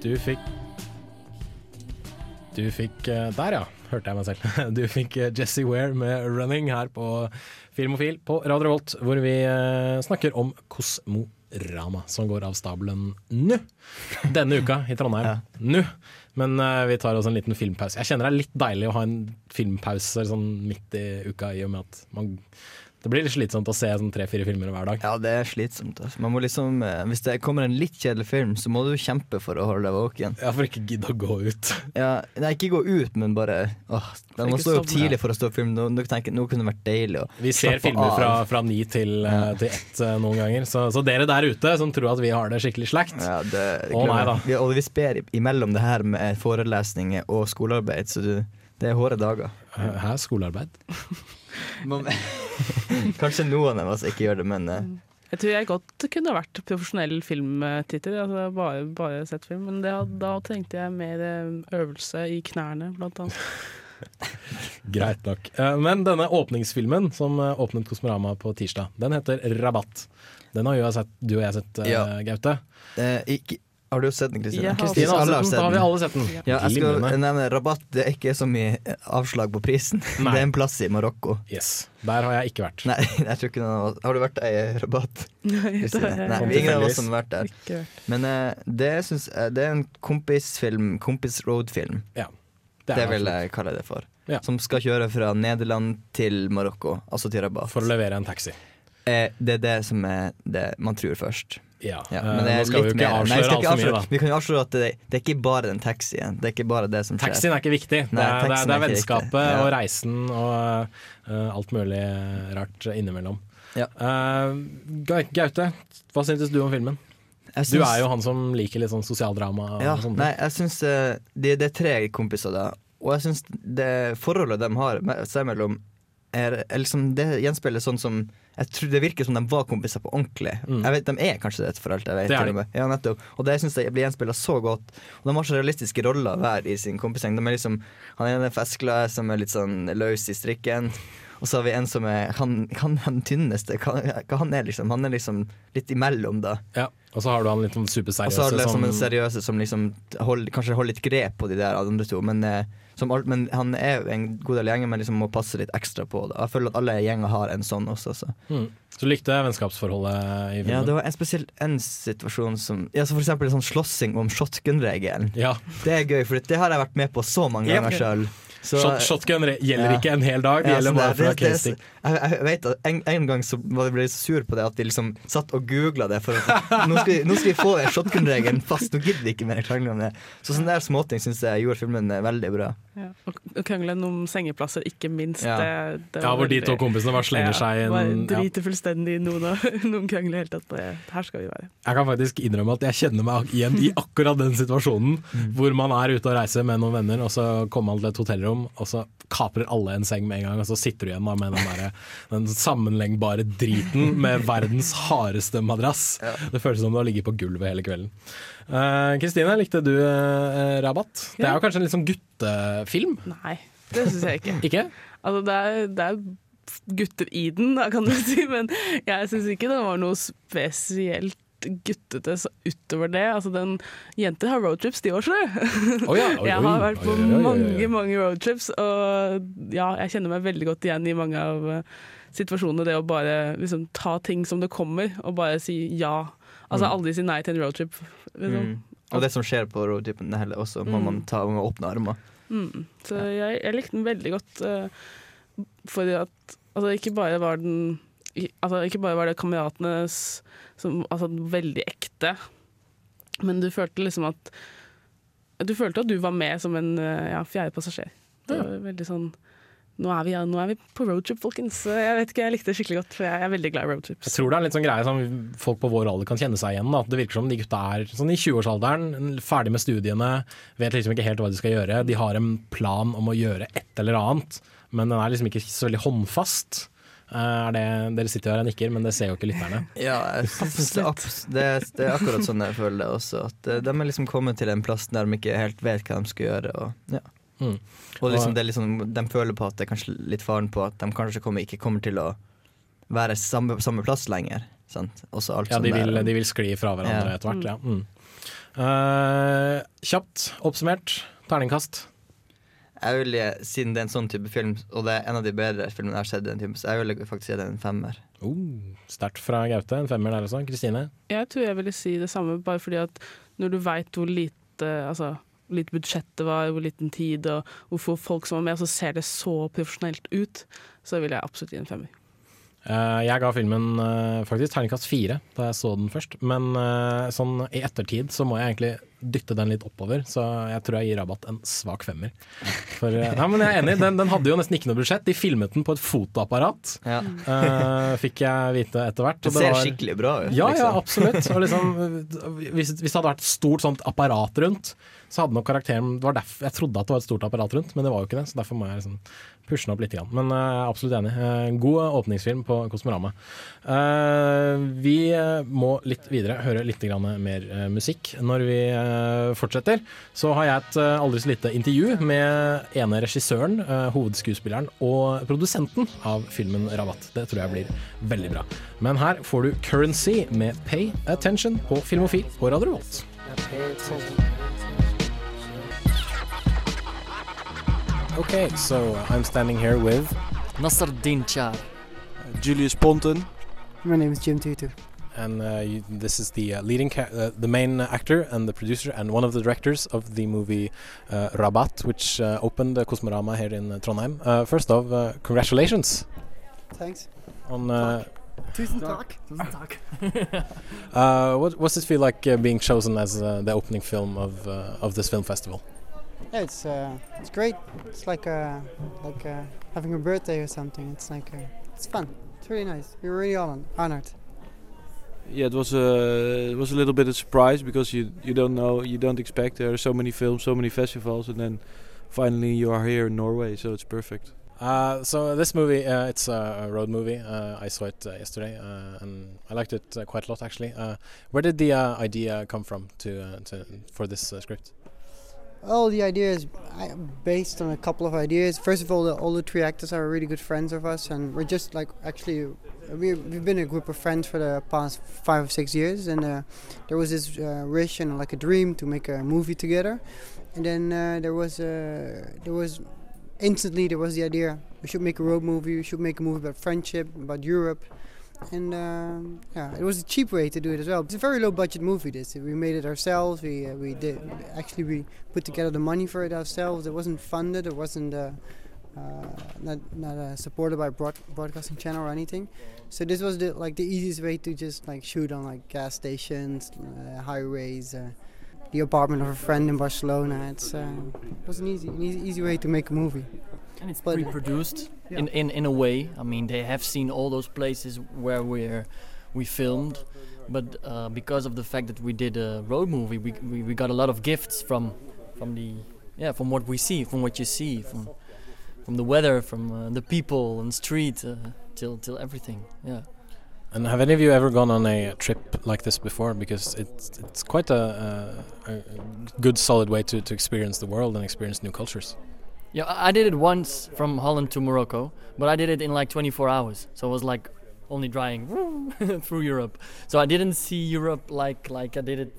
S3: Du fikk Du fikk eh, Der, ja. Hørte jeg meg selv. Du fikk eh, Jesse Ware med 'Running' her på Filmofil på Radio Revolt, hvor vi eh, snakker om Kosmorama, som går av stabelen nå. Denne uka i Trondheim. Nå. Men vi tar oss en liten filmpause. Jeg kjenner det er litt deilig å ha en filmpause sånn midt i uka, i og med at man Det blir litt slitsomt å se sånn tre-fire filmer hver dag.
S4: Ja, det er slitsomt. Altså. Liksom, eh, hvis det kommer en litt kjedelig film, så må du kjempe for å holde deg våken.
S3: Ja, For ikke gidde å gå ut.
S4: Ja, nei, ikke gå ut, men bare åh, Man må stå opp tidlig for å stå opp film. Nå, nå tenker nå kunne det vært deilig å
S3: Vi ser filmer fra, fra ni til, ja. til ett eh, noen ganger. Så, så dere der ute som tror at vi har det skikkelig slakt
S4: Ja, det,
S3: Å nei da.
S4: Vi, og vi sper imellom det her med forelesninger og skolearbeid, så du, det er hårde dager.
S3: Hæ, skolearbeid?
S4: Kanskje noen av oss ikke gjør det, men eh,
S5: Jeg tror jeg godt kunne vært profesjonell filmtitter, altså bare, bare sett film. Men det, da trengte jeg mer eh, øvelse i knærne, blant annet.
S3: Greit nok. Eh, Men denne åpningsfilmen som åpnet Kosmorama på tirsdag, den heter Rabatt. Den har jo jeg sett, du og jeg sett,
S4: Ja.
S3: Gaute.
S4: eh, ikke, Har du sett den, Kristina?
S3: Jeg har
S4: har
S3: sett den. Da har vi alle sett den.
S4: Ja, jeg skal nevne rabatt. Det er ikke så mye avslag på prisen.
S3: Nei.
S4: Det er en plass i Marokko.
S3: Yes. Der har jeg ikke vært.
S4: Nei, jeg tror ikke noen av oss Har du vært der i rabatt?
S5: Nei, det har jeg
S4: Nei, ingen av oss som har vært der.
S5: Ikke vært.
S4: Men uh, det, synes, uh, det er en kompisfilm, kompis-road-film.
S3: Ja.
S4: Det,
S3: det
S4: vil
S3: absolutt.
S4: jeg kalle det for.
S3: Ja.
S4: Som skal kjøre fra Nederland til Marokko, altså til Rabat.
S3: For å levere en taxi.
S4: Uh, det er det som er det man tror først.
S3: Ja,
S4: Ja,
S3: eh,
S4: men det er
S3: vi
S4: litt mer- Nei, jeg ikke avsløre. Vi kan jo avsløre at det, det er ikke bare den taxien. Det er ikke bare det som skjer.
S3: Taxien er ikke viktig. Det er, det er, det er vennskapet.
S4: Ja.
S3: og reisen og uh, alt mulig rart innimellom.
S4: Ja.
S3: Uh, Gaute, hva syntes du om filmen?
S4: Jeg
S3: Du er jo han som liker litt sånn sosialdrama.
S4: Ja, nei, jeg syns uh, det, det er tre kompiser da, og jeg syns det forholdet de har seg mellom, er, er liksom, det gjenspeiler sånn som Jeg tror Det virker som de var kompiser på ordentlig.
S3: Mm.
S4: Jeg vet, De er kanskje det, for alt jeg vet.
S3: Det er
S4: de. Ja, nettopp. Og det syns jeg blir gjenspeila så godt. Og de har så realistiske roller hver i sin kompisgjeng. De er liksom, Han ene er festglade, som er litt sånn løs i strikken. Og så har vi en som er Han, han, han tynneste. Hva, han er liksom? Han er liksom litt imellom, da.
S3: Ja. Og så har du han litt sånn
S4: Og så har du liksom
S3: som
S4: en seriøse som liksom hold, kanskje holder litt grep på de der andre to, men, eh, alt- men han er en god del gjenger, men liksom må passe litt ekstra på det. Jeg føler at alle gjenger har en sånn også. Så.
S3: mm. Så du likte vennskapsforholdet i filmen?
S4: Ja, det var en spesielt en situasjon som Ja, så for eksempel sånn slåssing om shotgun-regelen.
S3: Ja.
S4: Det er gøy, for det har jeg vært med på så mange ganger sjøl.
S3: Shot, shotgun gjelder gjelder ikke en hel dag, det gjelder bare for
S4: å ha
S3: casting.
S4: Jeg, jeg vet at en, en gang så ble jeg så sur på det at de liksom satt og googla det. For at, nå, skal vi, nå skal vi få shotgun-regelen fast, nå gidder vi ikke mer krangle om det. Så sånne der småting syns jeg gjorde filmen eh, veldig bra.
S5: Ja. Og krangelen om sengeplasser, ikke minst.
S4: Ja.
S5: Det, det
S3: Ja,
S5: var
S3: hvor de to kompisene bare slenger seg i en- ja.
S5: Driter fullstendig i noen, noen krangler i det hele tatt. Det, Her skal vi være.
S3: Jeg kan faktisk innrømme at jeg kjenner meg igjen i akkurat den situasjonen. Hvor man er ute og reiser med noen venner, og så kommer man til et hotellrom, og så kaprer alle en seng med en gang, og så sitter du igjen da med den, der, den sammenlengbare driten med verdens hardeste madrass. Det føles som du har ligget på gulvet hele kvelden. Kristine, uh, likte du Rabat? Rabatt? Det er jo kanskje en litt sånn guttefilm?
S5: Nei, det syns jeg ikke.
S3: Ikke?
S5: Altså, det er, det er gutter i den, da, kan du si, men jeg syns ikke det var noe spesielt guttete utover det. Altså, den Jenter har roadtrips, de
S3: òg, skjønner du.
S5: jeg har vært på mange, mange roadtrips, og ja, jeg kjenner meg veldig godt igjen i mange av eh, situasjonene. Det å bare liksom, ta ting som det kommer, og bare si ja. Altså
S4: Mm.
S5: aldri si nei til en roadtrip. Liksom.
S4: Mm. Og det som skjer på roadtripen heller også, må
S5: Mm.
S4: man ta med åpne armer.
S5: Mm. Så jeg, jeg likte den veldig godt. uh, fordi at altså, ikke bare var den altså, Ikke bare var det kameratene som, altså, veldig ekte, men du følte liksom at Du følte at du var med som en eh, ja, fjerde passasjer. Det var veldig sånn nå er, vi, nå er vi på roadtrip, folkens. Jeg vet ikke, jeg likte det skikkelig godt, for jeg er veldig glad i roadtrips.
S3: Jeg tror det er en litt sånn greie som folk på vår alder kan kjenne seg igjen. Da. Det virker som de gutta er sånn i 20-årsalderen, ferdig med studiene, vet liksom ikke helt hva de skal gjøre. De har en plan om å gjøre et eller annet, men den er liksom ikke så veldig håndfast. Eh, Er det, dere sitter her og nikker, men det ser jo ikke lytterne.
S4: Ja, jeg synes det, det, det er akkurat sånn jeg føler det også. At eh, de er liksom kommet til en plass der de ikke helt vet hva de skal gjøre. Og, ja.
S3: Mm.
S4: og liksom, det er liksom, de føler på at det er kanskje litt faren på at de kanskje kommer, ikke kommer til å være samme, samme plass lenger. Sant? Også alt
S3: Ja, de vil, de vil skli fra hverandre
S4: Ja.
S3: etter hvert. Ja. Mm. Uh, kjapt oppsummert, terningkast.
S4: Jeg vil, Siden det er en sånn type film, og det er en av de bedre filmene jeg har sett, den typen, så jeg vil faktisk gi det en femmer.
S3: Oh, Sterkt fra Gaute. En femmer der også. Kristine?
S5: Jeg tror jeg ville si det samme, bare fordi at når du veit hvor lite altså, lite budsjett det var, hvor liten tid og hvor få folk som var med, så ser det så profesjonelt ut, så vil jeg absolutt gi en femmer.
S3: Eh, jeg ga filmen eh, faktisk terningkast fire da jeg så den først, men eh, sånn i ettertid så må jeg egentlig dytte den litt oppover, så jeg tror jeg gir Rabatt en svak femmer. For, nei, men jeg er enig, den, den hadde jo nesten ikke noe budsjett. De filmet den på et fotoapparat,
S4: Ja.
S3: uh, fikk jeg vite etter hvert.
S4: Det ser
S3: var-
S4: skikkelig bra ut.
S3: Ja, ja,
S4: liksom.
S3: absolutt. Og liksom, hvis, hvis det hadde vært et stort sånt apparat rundt, så hadde nok karakteren det var derfor, Jeg trodde at det var et stort apparat rundt, men det var jo ikke det. Så derfor må jeg liksom pushe den opp litt. Men eh, jeg er absolutt enig. Eh, god åpningsfilm på Kosmorama. Eh, vi eh, må litt videre høre litt mer eh, musikk. Når vi eh, fortsetter, så har jeg et eh, aldri så lite intervju med ene regissøren, eh, hovedskuespilleren og produsenten av filmen 'Rabatt'. Det tror jeg blir veldig bra. Men her får du 'Currency' med 'Pay Attention' på Filmofil på Radio Revolt. Okay, so I'm standing here with
S13: Nasser Dinchar.
S14: Julius Ponton.
S15: My name is Jim Tutu.
S3: and uh, you, this is the uh, leading, ca- uh, the main actor and the producer and one of the directors of the movie uh, Rabat, which uh, opened uh, Kosmorama here in uh, Trondheim. Uh, first off, uh, congratulations
S15: Thanks.
S3: on. Uh,
S15: Tusen takk. Tusen takk.
S3: uh, what what's it feel like uh, being chosen as uh, the opening film of uh, of this film festival?
S15: Yeah, it's uh, it's great. It's like uh, like uh, having a birthday or something. It's like uh, it's fun. It's really nice. We're really hon- honored.
S14: Yeah, it was a it was a little bit of surprise because you you don't know you don't expect there are so many films, so many festivals, and then finally you are here in Norway, so it's perfect.
S3: Uh, so this movie, uh, it's a, a road movie. Uh, I saw it uh, yesterday, uh, and I liked it uh, quite a lot actually. Uh, where did the uh, idea come from to, uh, to for this uh, script?
S15: All the ideas I, based on a couple of ideas. First of all, the, all the three actors are really good friends of us, and we're just like actually we we've been a group of friends for the past five or six years, and uh, there was this uh, wish and like a dream to make a movie together, and then uh, there was uh, there was instantly there was the idea we should make a road movie, we should make a movie about friendship, about Europe. And um, yeah, it was a cheap way to do it as well. It's a very low budget movie. This we made it ourselves. We uh, we did actually we put together the money for it ourselves. It wasn't funded. It wasn't uh, uh, not not uh, supported by broad, broadcasting channel or anything. So this was the like the easiest way to just like shoot on like gas stations, uh, highways, uh, the apartment of a friend in Barcelona. It's it was an easy an easy, easy way to make a movie.
S13: And it's
S15: But-
S13: pre-produced
S15: Yeah.
S13: in, in, in a way. I mean, they have seen all those places where we're we filmed, but uh, because of the fact that we did a road movie, we, we, we got a lot of gifts from from the yeah from what we see, from what you see, from from the weather, from uh, the people and street, uh, till till everything. Yeah.
S3: And have any of you ever gone on a trip like this before? Because it's it's quite a, a, a good solid way to, to experience the world and experience new cultures.
S13: Yeah, I did it once from Holland to Morocco, but I did it in like 24 hours. So it was like only driving through Europe. So I didn't see Europe like like I did it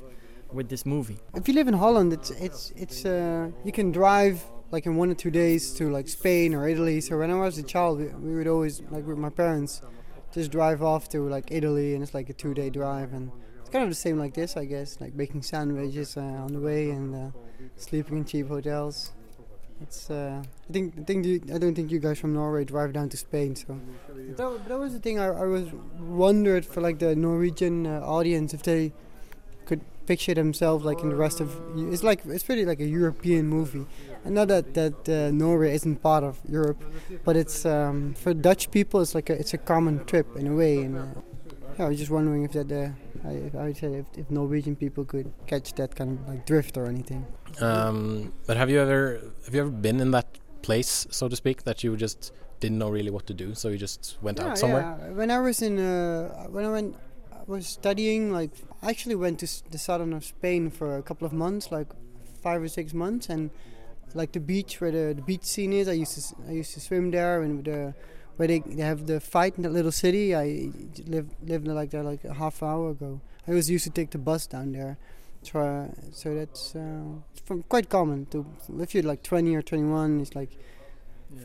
S13: with this movie.
S15: If you live in Holland, it's it's it's uh, you can drive like in one or two days to like Spain or Italy. So when I was a child, we, we would always like with my parents just drive off to like Italy, and it's like a two-day drive, and it's kind of the same like this, I guess, like making sandwiches uh, on the way and uh, sleeping in cheap hotels. It's uh, I think I think you, I don't think you guys from Norway drive down to Spain, so. That, that was the thing I, I was wondered for like the Norwegian uh, audience if they could picture themselves like in the rest of it's like it's pretty like a European movie. And not that that uh, Norway isn't part of Europe but it's um, for Dutch people it's like a, it's a common trip in a way and uh, yeah, I was just wondering if that uh, I, would say if, if Norwegian people could catch that kind of like drift or anything
S3: Um, but have you ever have you ever been in that place, so to speak, that you just didn't know really what to do, so you just went
S15: Yeah,
S3: out somewhere?
S15: yeah. When I was in, uh, when I went, I was studying. Like, I actually went to the southern of Spain for a couple of months, like five or six months, and like the beach where the, the beach scene is. I used to I used to swim there, and the where they, they have the fight in that little city. I lived lived like there like a half hour ago. I was used to take the bus down there. Try, so that's uh, from quite common to if you're like 20 or 21 it's like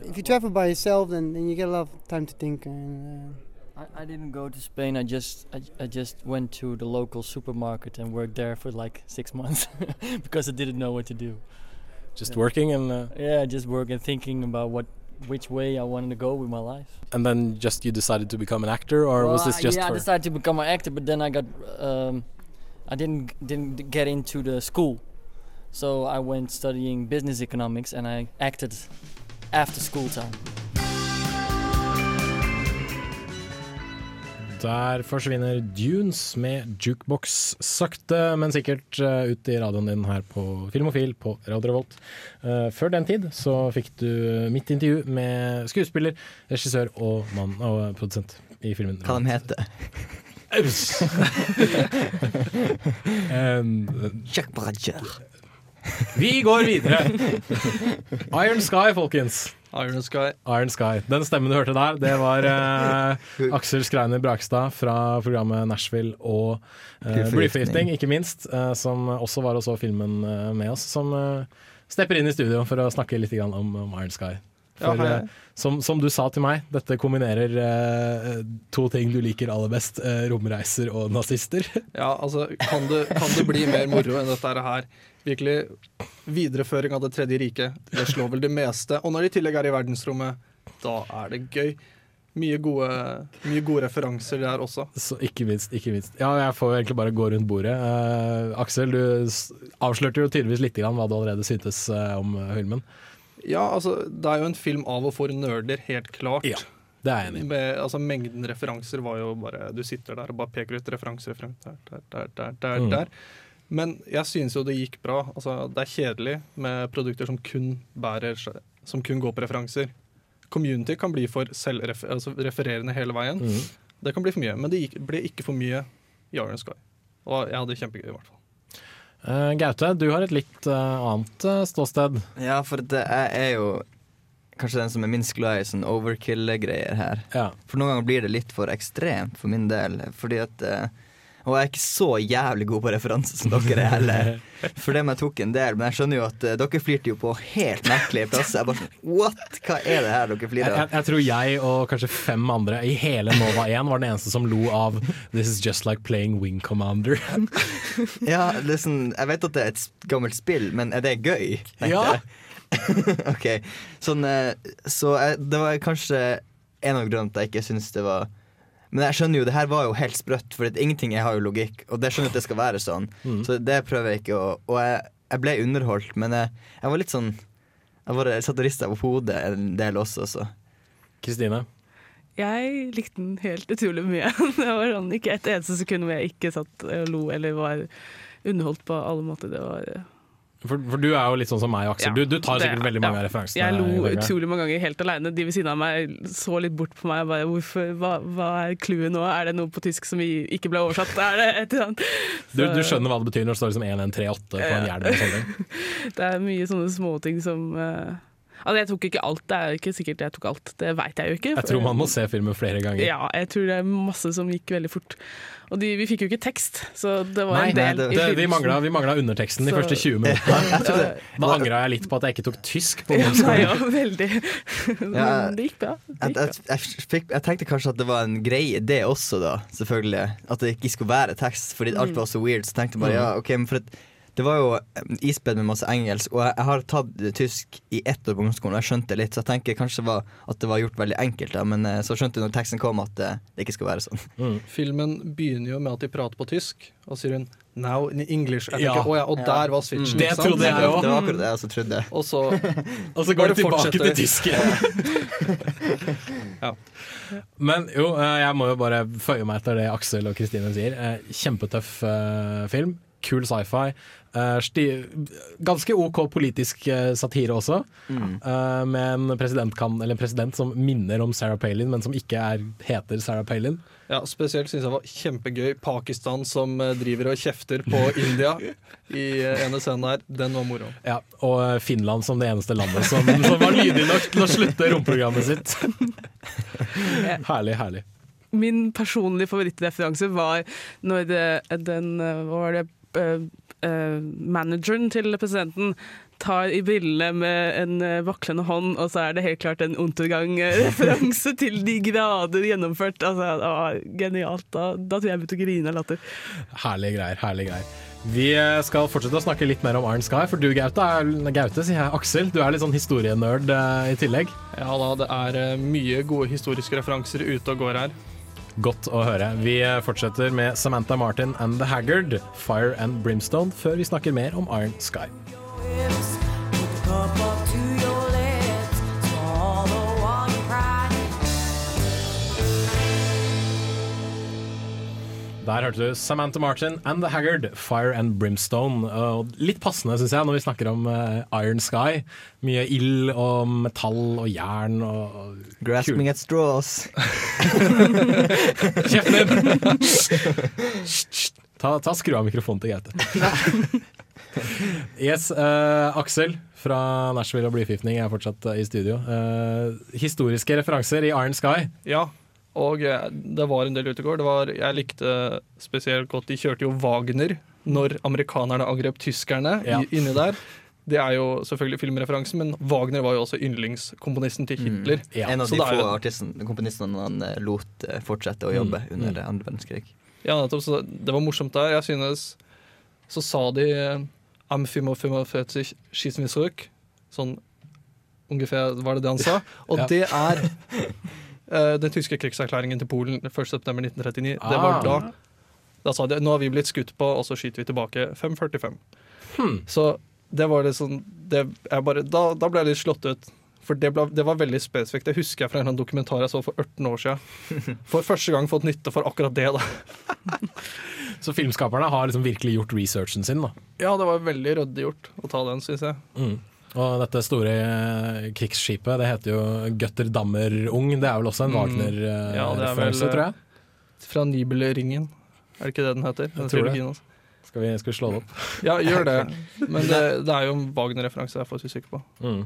S15: if you travel by yourself then, then you get a lot of time to think and uh,
S13: I, I didn't go to Spain. I just I, I just went to the local supermarket and worked there for like six months because I didn't know what to do.
S3: Just
S13: Yeah.
S3: working and. Uh,
S13: yeah, just work and thinking about what which way I wanted to go with my life.
S3: And then just you decided to become an actor, or
S13: Well,
S3: was this just
S13: yeah? I decided to become an actor, but then I got um, I didn't didn't get into the school, so I went studying business economics, and I acted after school time.
S3: Der forsvinner Dunes med jukebox sakte, men sikkert eh, ut i radioen din her på Filmofil på Radio Revolt. Eh, før den tid så fikk du mitt intervju med skuespiller, regissør og mann og produsent i filmen.
S4: Hva de heter
S3: Aus! um,
S4: Jack Bradger.
S3: Vi går videre. Iron Sky, folkens.
S16: Iron Sky.
S3: Iron Sky. Den stemmen du hørte der, det var eh, Aksel Skreiner Brakstad fra programmet Nashville og eh,
S4: Blyforgiftning.
S3: Blyforgiftning, ikke minst, eh, som også var og så filmen eh, med oss, som eh, stepper inn i studio for å snakke litt grann om, om Iron Sky. For
S16: hei.
S3: eh, som, som du sa til meg, dette kombinerer eh, to ting du liker aller best, eh, romreiser og nazister.
S16: Ja, altså, kan det, kan det bli mer moro enn dette her? Virkelig videreføring av Det tredje riket. Det slår vel det meste. Og når de i tillegg er i verdensrommet, da er det gøy. Mye gode, mye gode referanser der også.
S3: Så ikke minst, ikke minst. Ja, jeg får egentlig bare gå rundt bordet. Uh, Aksel, du avslørte jo tydeligvis litt hva du allerede syntes eh, om eh, filmen.
S16: Ja, altså, det er jo en film av og for nerder, helt klart.
S3: Ja, det er jeg enig i.
S16: Altså, mengden referanser var jo bare Du sitter der og bare peker ut referanser, der, der, der, der, der,
S3: Mm.
S16: der. Men jeg synes jo det gikk bra. Altså, det er kjedelig med produkter som kun bærer Som kun går på referanser. Community kan bli for selvrefer altså refererende hele veien.
S3: Mhm.
S16: Det kan bli for mye, men det gikk, ble ikke for mye i Iron Sky. Og jeg hadde det kjempegøy, i hvert fall.
S3: Uh, Gaute, du har et litt uh, annet eh, ståsted.
S4: Ja, for det jeg er jo kanskje den som er minst glad i sånn overkill-greier her.
S3: Ja.
S4: For noen ganger blir det litt for ekstremt for min del. Fordi at Og jeg er ikke så jævlig god på referanser som dere er heller. For det med jeg tok en del, men jeg skjønner jo at eh, dere flirte jo på helt merkelige plasser. Jeg bare sånn What? Hva er det her dere flirer av?
S3: jeg,
S4: jeg,
S3: jeg tror jeg og kanskje fem andre i hele Nova 1 var den eneste som lo av 'This is just like playing Wing Commander'.
S4: Ja, er sånn, jeg vet at det er et gammelt spill, men er det gøy?
S3: Ja.
S4: ok, sånn eh, Så jeg, det var kanskje en av grunnene til at jeg ikke syns det var Men jeg skjønner jo, det her var jo helt sprøtt, for at ingenting jeg har jo logikk, og det skjønner jeg at det skal være sånn.
S3: Mm.
S4: Så det prøver jeg ikke å Og jeg, jeg ble underholdt, men jeg, jeg var litt sånn Jeg bare satt og rista på hodet en del også, så.
S3: Kristine?
S5: Jeg likte den helt utrolig mye. Det var sånn, ikke et eneste sekund hvor jeg ikke satt og lo eller var underholdt på alle måter. Det var
S3: For, for du er jo litt sånn som meg Aksel.
S5: Ja,
S3: Du, du tar
S5: det-
S3: sikkert veldig mange
S5: ja.
S3: referansene.
S5: Jeg lo utrolig mange ganger helt aleine. De ved siden av meg så litt bort på meg. Bare, hvorfor, hva, hva er clouet nå? Er det noe på tysk som ikke ble oversatt? Er det et eller annet?
S3: Du, du skjønner hva det betyr når det står liksom 1138 på en hjelm Ja.
S5: Det er mye sånne småting som uh Altså, jeg tok ikke alt. Det er ikke sikkert jeg tok alt. Det veit jeg jo ikke.
S3: Jeg tror man må se filmen flere ganger.
S5: Ja, jeg tror det er masse som gikk veldig fort. Og de, vi fikk jo ikke tekst, så det var
S3: Nei,
S5: en del
S3: det,
S5: det,
S3: vi, mangla, vi mangla underteksten de første 20 minuttene. Da angra jeg litt på at jeg ikke tok tysk på
S5: Ja, nei, ja, veldig.
S4: Ja,
S5: det gikk bra. Det
S4: Jeg,
S5: gikk bra.
S4: jeg, jeg, fikk, jeg tenkte kanskje at det var en greie, det også, da. Selvfølgelig. At det ikke skulle være tekst, fordi alt
S5: Mm.
S4: var så weird. Så tenkte jeg bare ja, ok, men for at det var jo isbed med masse engelsk, og jeg, jeg har tatt eh, tysk i ett år på ungdomsskolen, og jeg skjønte litt, så jeg tenker kanskje det var, at det var gjort veldig enkelt, da, men eh, så skjønte jeg når teksten kom at eh, det ikke skulle være sånn.
S16: Filmen begynner jo med at de prater på tysk, og sier hun 'now in English'. Jeg
S3: Ja.
S16: «Å ja, og der var switchen.
S3: Mm. Det trodde jeg også.
S4: Det var akkurat det jeg også trodde.
S16: Og så,
S3: Og så går det tilbake
S16: fortsetter.
S3: til tysk igjen. Men jo, eh, jeg må jo bare føye meg etter det Aksel og Kristine sier. Eh, Kjempetøff eh, film. Kul sci-fi. Eh, sti- ganske OK politisk eh, satire også,
S4: Mm.
S3: eh, med en presidentkan- eller en president som minner om Sarah Palin, men som ikke er, heter Sarah Palin.
S16: Ja, Spesielt syns jeg var kjempegøy Pakistan som driver og kjefter på India i ene scenen her. Den var moro.
S3: Ja, og Finland som det eneste landet som, som var lydig nok til å slutte romprogrammet sitt. herlig, herlig.
S5: Min personlige favorittreferanse var når det, den Hva var det? Eh, eh, manageren til presidenten tar i brillene med en eh, vaklende hånd, og så er det helt klart en Untergang-referanse til de grader gjennomført. Altså, det var genialt. Da, da tror jeg jeg begynte å grine av latter.
S3: Herlige greier, herlige greier. Vi skal fortsette å snakke litt mer om Iron Sky, for du Gaute, er, Gaute sier jeg, Aksel, du er litt sånn historienerd i tillegg.
S16: Ja da, det er mye gode historiske referanser ute og går her.
S3: Godt å høre. Vi fortsetter med Samantha Martin and The Haggard, Fire and Brimstone, før vi snakker mer om Iron Sky. Der hørte du Samantha Martin and The Haggard, Fire and Brimstone. Og litt passende, syns jeg, når vi snakker om eh, Iron Sky. Mye ild og metall og jern og,
S4: Grasping at straws.
S3: Kjeften din! Ta, ta skru av mikrofonen til Gaute. yes, uh, Aksel fra Nashville og Blyforgiftning er fortsatt eh, i studio. Uh, historiske referanser i Iron Sky.
S16: Ja, og eh, det var en del ute i går. Det var, jeg likte spesielt godt De kjørte jo Wagner når amerikanerne angrep tyskerne
S3: Ja.
S16: i, inni der. Det er jo selvfølgelig filmreferansen, men Wagner var jo også yndlingskomponisten til Hitler.
S4: En av de få
S16: jo-
S4: komponistene han eh, lot eh, fortsette å jobbe
S16: Mm.
S4: under
S16: Mm.
S4: andre verdenskrig.
S16: Ja, nettopp. Så det var morsomt der. Jeg synes Så sa de Am 45 schießen wir zurück. Sånn ungefær var det det han sa. Og
S3: Ja.
S16: det er den tyske krigserklæringen til Polen 1.9.1939. Det var
S3: Ah.
S16: da. Da sa de nå har vi blitt skutt på, og så skyter vi tilbake 5.45.
S3: Hmm.
S16: Så det var litt sånn bare, da, da ble jeg litt slått ut. For det, ble, det var veldig spesifikt. Det husker jeg fra en dokumentar jeg så for 18 år siden. For første gang fått nytte for akkurat det. da
S3: Så filmskaperne har liksom virkelig gjort researchen sin. da.
S16: Ja, det var veldig ryddig gjort å ta den, syns jeg.
S3: Mm. Og dette store eh, krigsskipet, det heter jo Götterdammerung. Det er vel også en
S16: Mm. Ja,
S3: Wagner-referanse,
S16: vel,
S3: tror jeg.
S16: Fra Nibelringen. Er det ikke det den heter? Den
S3: Jeg tror det.
S16: også.
S3: Skal vi, skal vi slå det opp?
S16: Ja, gjør det. Men det, det er jo en Wagner-referanse jeg er faktisk sikker på.
S3: Mm.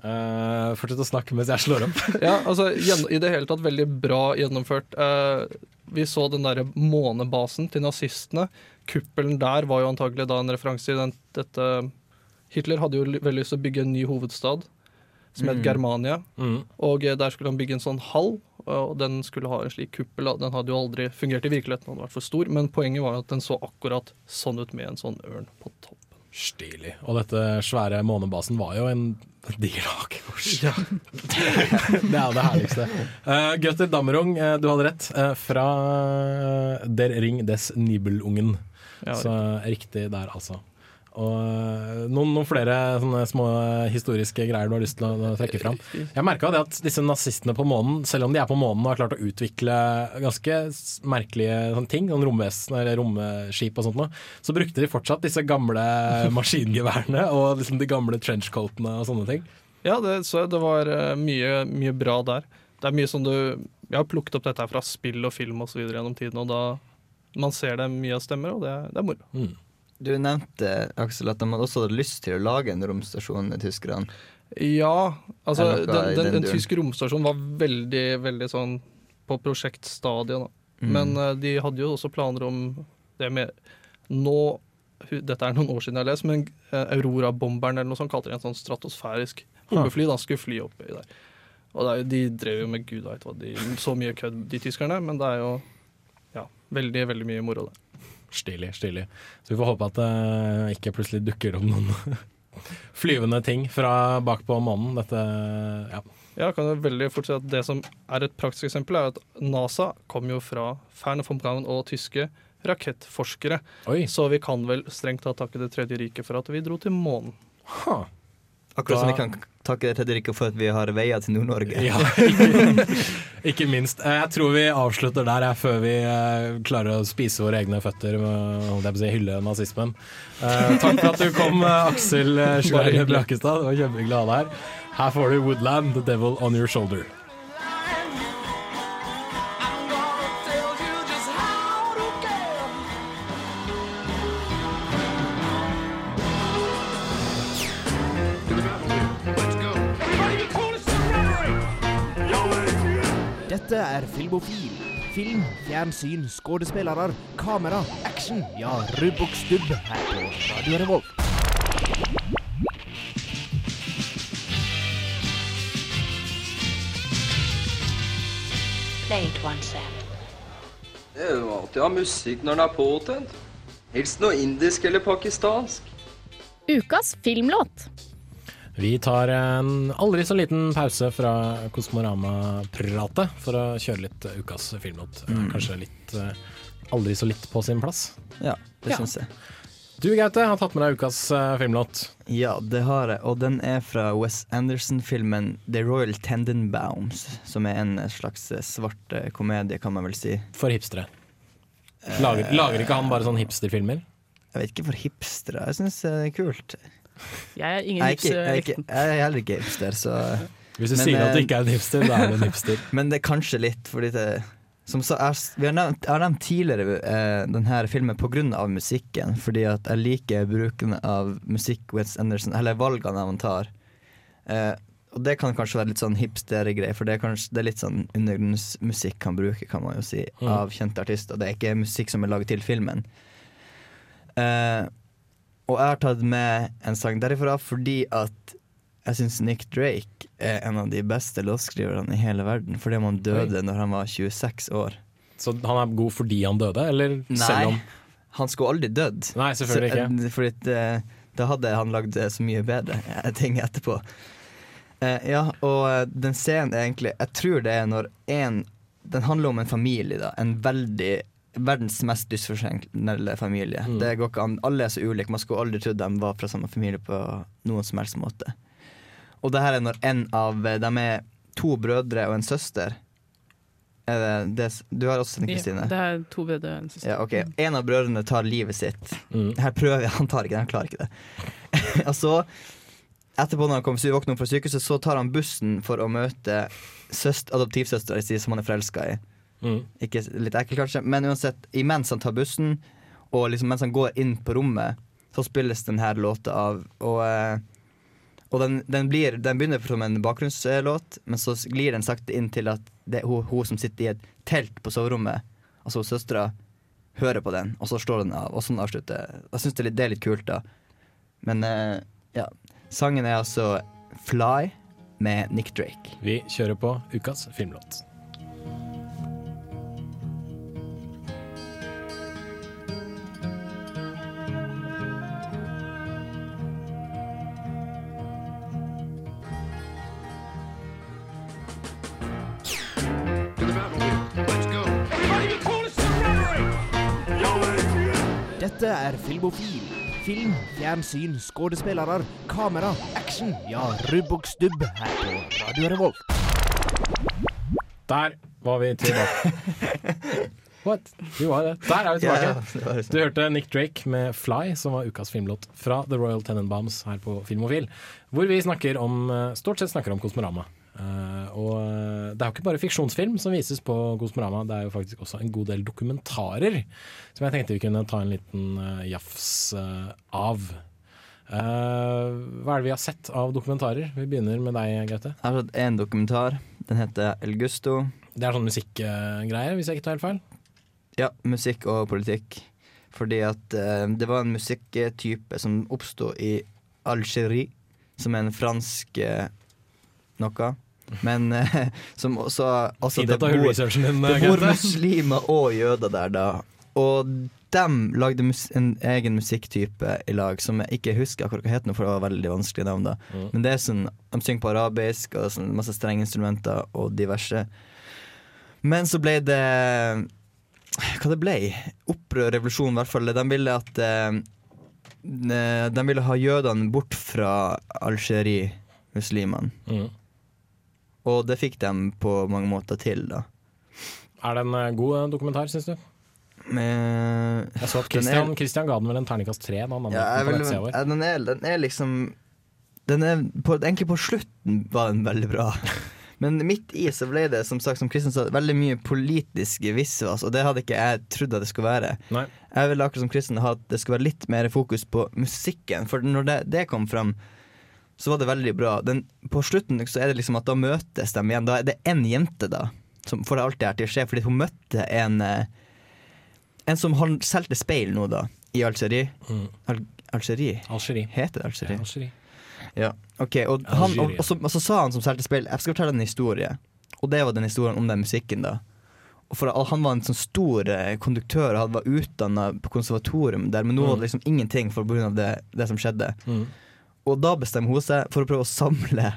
S3: Uh, fortsett å snakke mens jeg slår opp.
S16: Ja, altså I det hele tatt veldig bra gjennomført. Uh, vi så den derre månebasen til nazistene. Kuppelen der var jo antagelig da en referanse i den, dette Hitler hadde jo veldig lyst til å bygge en ny hovedstad som het
S3: Mm.
S16: Germania.
S3: Mm.
S16: Og eh, der skulle han bygge en sånn hall, og den skulle ha en slik kuppel. Den hadde jo aldri fungert i virkeligheten, den hadde vært for stor, men poenget var at den så akkurat sånn ut med en sånn ørn på topp.
S3: Stilig. Og dette svære månebasen var jo en diger hakekors.
S16: Ja.
S3: det er jo det herligste. Uh, Gutter Dammerung, eh, du hadde rett. Uh, fra eh, Der Ring des Nibelungen.
S16: Ja,
S3: Så riktig der, altså. Og eh, noen, noen flere sånne små historiske greier du har lyst til å, trekke fram. Jeg merka det at disse nazistene på månen, selv om de er på månen og har klart å utvikle ganske merkelige sånne ting, sånn romvesen eller romskip og sånt noe, så brukte de fortsatt disse gamle maskingeværene og liksom de gamle trenchcoatene og sånne ting.
S16: Ja, det, så jeg. det var eh, mye, mye bra der. Det er mye som du Jeg har plukket opp dette fra spill og film osv. gjennom tiden, og da man ser det mye av stemmer, og det, det er moro.
S3: Mm.
S4: Du nevnte Aksel, at de også hadde lyst til å lage en romstasjon, tyskerne.
S16: Ja, altså
S4: det
S16: den, den,
S4: den
S16: tyske romstasjonen var veldig, veldig sånn på prosjektstadiet. Da.
S4: Mm.
S16: Men uh, de hadde jo også planer om det med Nå Dette er noen år siden jeg har lest, men uh, Aurora-bomberen eller noe sånt kalte de en sånn stratosfærisk bombefly. Da skulle fly oppi der. Og det er, de drev jo med gud veit hva, de, så mye kødd, de tyskerne, men det er jo ja, veldig, veldig mye moro der.
S3: Stilig, stilig. Så vi får håpe at det ikke plutselig dukker opp noen flyvende ting fra bak på månen. Dette ja.
S16: Ja, kan jeg veldig fort si at Det som er et praktisk eksempel, er at NASA kom jo fra Fern von Braun og tyske rakettforskere. Oi. Så vi kan vel strengt tatt takke Det tredje riket for at vi dro til månen.
S4: Akkurat som vi kan takke Fredrikke for at vi har veier til Nord-Norge.
S3: Ja, ikke, minst. Eh, Jeg tror vi avslutter der jeg, før vi eh, klarer å spise våre egne føtter med å si, hylle nazismen. Eh, takk for at du kom, Aksel
S16: hyggelig.
S3: Brakestad. Det var kjempehyggelig å ha deg her. Her får du Woodland, The Devil On Your Shoulder.
S6: Dette er Filmofil. Film, fjernsyn, skuespillere, kamera, action. Ja, rubb og stubb her på Radio Revolt.
S17: Play it once,
S18: Det er jo alltid å ha musikk når den er påtent. Helst noe indisk eller pakistansk.
S19: Ukas filmlåt.
S3: Vi tar en aldri så liten pause fra Kosmorama-pratet for å kjøre litt ukas filmlåt. Eh,
S4: Mm.
S3: Kanskje litt eh, aldri så litt på sin plass.
S4: Ja, det
S3: Ja.
S4: syns jeg.
S3: Du Gaute har tatt med deg ukas eh, filmlåt.
S4: Ja, det har jeg, og den er fra Wes Anderson-filmen The Royal Tendenbaums, som er en slags svart komedie, kan man vel si.
S3: For hipstere. Lager, lager ikke han bare sånne hipsterfilmer?
S4: Jeg vet ikke for hipstere, jeg syns det er kult.
S5: Jeg er ingen
S4: Jeg er, ikke, jeg, er ikke, jeg er heller ikke hipster, så
S3: Hvis du
S4: Men,
S3: sier at du
S4: eh,
S3: ikke er en hipster, da er du en hipster.
S4: Men det er kanskje litt, fordi det som så er, vi har nevnt, Jeg har nevnt tidligere eh, denne filmen pga. musikken, fordi at jeg liker bruken av musikk Wes Anderson, eller valgene han tar. Eh, og det kan kanskje være litt sånn hipstergreie, for det er, kanskje, det er litt sånn undergrunnsmusikk han bruker, kan man jo si,
S3: Mm.
S4: av kjente artister. Det er ikke musikk som er laget til filmen. Eh, og jeg har tatt med en sang derifra fordi at jeg syns Nick Drake er en av de beste låtskriverne i hele verden. Fordi han døde når han var 26 år.
S3: Så han er god fordi han døde, eller selv om
S4: Nei, han skulle aldri dødd.
S3: Nei, selvfølgelig ikke.
S4: eh, fordi eh, da hadde han lagd eh, så mye bedre ting etterpå. Eh, ja, og den scenen er egentlig Jeg tror det er når en Den handler om en familie, da. En veldig Verdens mest dysfunksjonelle familie.
S3: Mm.
S4: Det går ikke an. Alle er så ulike. Man skulle aldri trodd de var fra samme familie på noen som helst måte. Og det her er når en av De er to brødre og en søster. Er det, det, du har også sett Kristine?
S5: Ja, det er to brødre og en søster.
S4: Ja, okay. En av brødrene tar livet sitt.
S3: Mm.
S4: Her prøver jeg, han tar ikke det, han klarer ikke det. og så, etterpå når han kommer våkner opp fra sykehuset, så tar han bussen for å møte søst, adoptivsøstera si, som han er forelska i.
S3: Mm.
S4: Ikke litt ekkelt, kanskje, men uansett, imens han tar bussen, og liksom mens han går inn på rommet, så spilles denne låta av. Og, eh, og den, den, blir, den begynner som en bakgrunnslåt, men så glir den sakte inn til at det er hun, hun som sitter i et telt på soverommet, altså søstera, hører på den, og så slår den av, og sånn avslutter. Jeg syns det, det er litt kult, da. Men eh, ja. Sangen er altså 'Fly' med Nick Drake.
S3: Vi kjører på ukas filmlåt.
S6: Dette er Filmofil. Film, fjernsyn, skuespillere, kamera, action. Ja, rubb og stubb her på Radio Revolt.
S3: Der var vi tilbake. What? Du var det. Der er vi tilbake.
S4: Ja, det.
S3: Du hørte Nick Drake med 'Fly', som var ukas filmlåt fra The Royal Tenenbaums her på Filmofil. Hvor vi snakker om, eh, stort sett snakker om Kosmorama. Eh, og eh, det er jo ikke bare fiksjonsfilm som vises på Kosmorama, det er jo faktisk også en god del dokumentarer som jeg tenkte vi kunne ta en liten eh, jafs av. Hva er det vi har sett av dokumentarer? Vi begynner med deg, Gaute.
S4: Jeg har sett én dokumentar. Den heter El Gusto.
S3: Det er sånn musikkgreier, hvis jeg ikke tar helt feil?
S4: Ja, musikk og politikk. Fordi at eh, det var en musikktype som oppsto i Algerie, som er en fransk eh, noe. Men eh, som også
S3: også det, har gjort researchen din,
S4: det bor muslimer og jøder der, da. Og de lagde mus en egen musikktype i lag som jeg ikke husker akkurat hva het, for det var veldig vanskelig navn. da
S3: Mm.
S4: Men det er sånn, de synger på arabisk og sånn, masse strengeinstrumenter og diverse. Men så ble det Hva det ble? Opprør, revolusjon, i hvert fall. De ville at eh, De ville ha jødene bort fra Algerie, muslimene.
S3: Mm.
S4: Og det fikk de på mange måter til, da.
S3: Er det en eh, god eh, dokumentar, syns du?
S4: Med,
S3: Jeg så at
S4: Christian, er-
S3: Christian, ga den vel en terningkast tre. Da
S4: Ja,
S3: den
S4: vil, ja, den, er, den er liksom den er på, Egentlig på slutten var den veldig bra. Men midt i så ble det som sagt som Kristian sa, veldig mye politiske visvas, og det hadde ikke jeg trodd at det skulle være.
S3: Nei.
S4: Jeg ville akkurat som Kristian ha at det skulle være litt mer fokus på musikken, for når det, det kom fram, så var det veldig bra. Den, på slutten så er det liksom at da møtes de igjen. Da er det én jente, da, som får det alltid her til å skje, fordi hun møtte en eh, En som han solgte speil nå, da, i Algerie.
S3: Mm.
S4: Al Algerie?
S3: Algerie.
S4: Heter det Algerie?
S3: Ja, Algerie.
S4: Ja, ok, og, han, og, og, så, og så sa han som solgte speil Jeg skal fortelle en historie Og det var den historien om den musikken da For han var en sånn stor eh, konduktør og var utdanna på konservatorium der, men nå var det liksom ingenting for pga. Det, det som skjedde.
S3: Mm.
S4: Og da bestemmer hun seg for å prøve å samle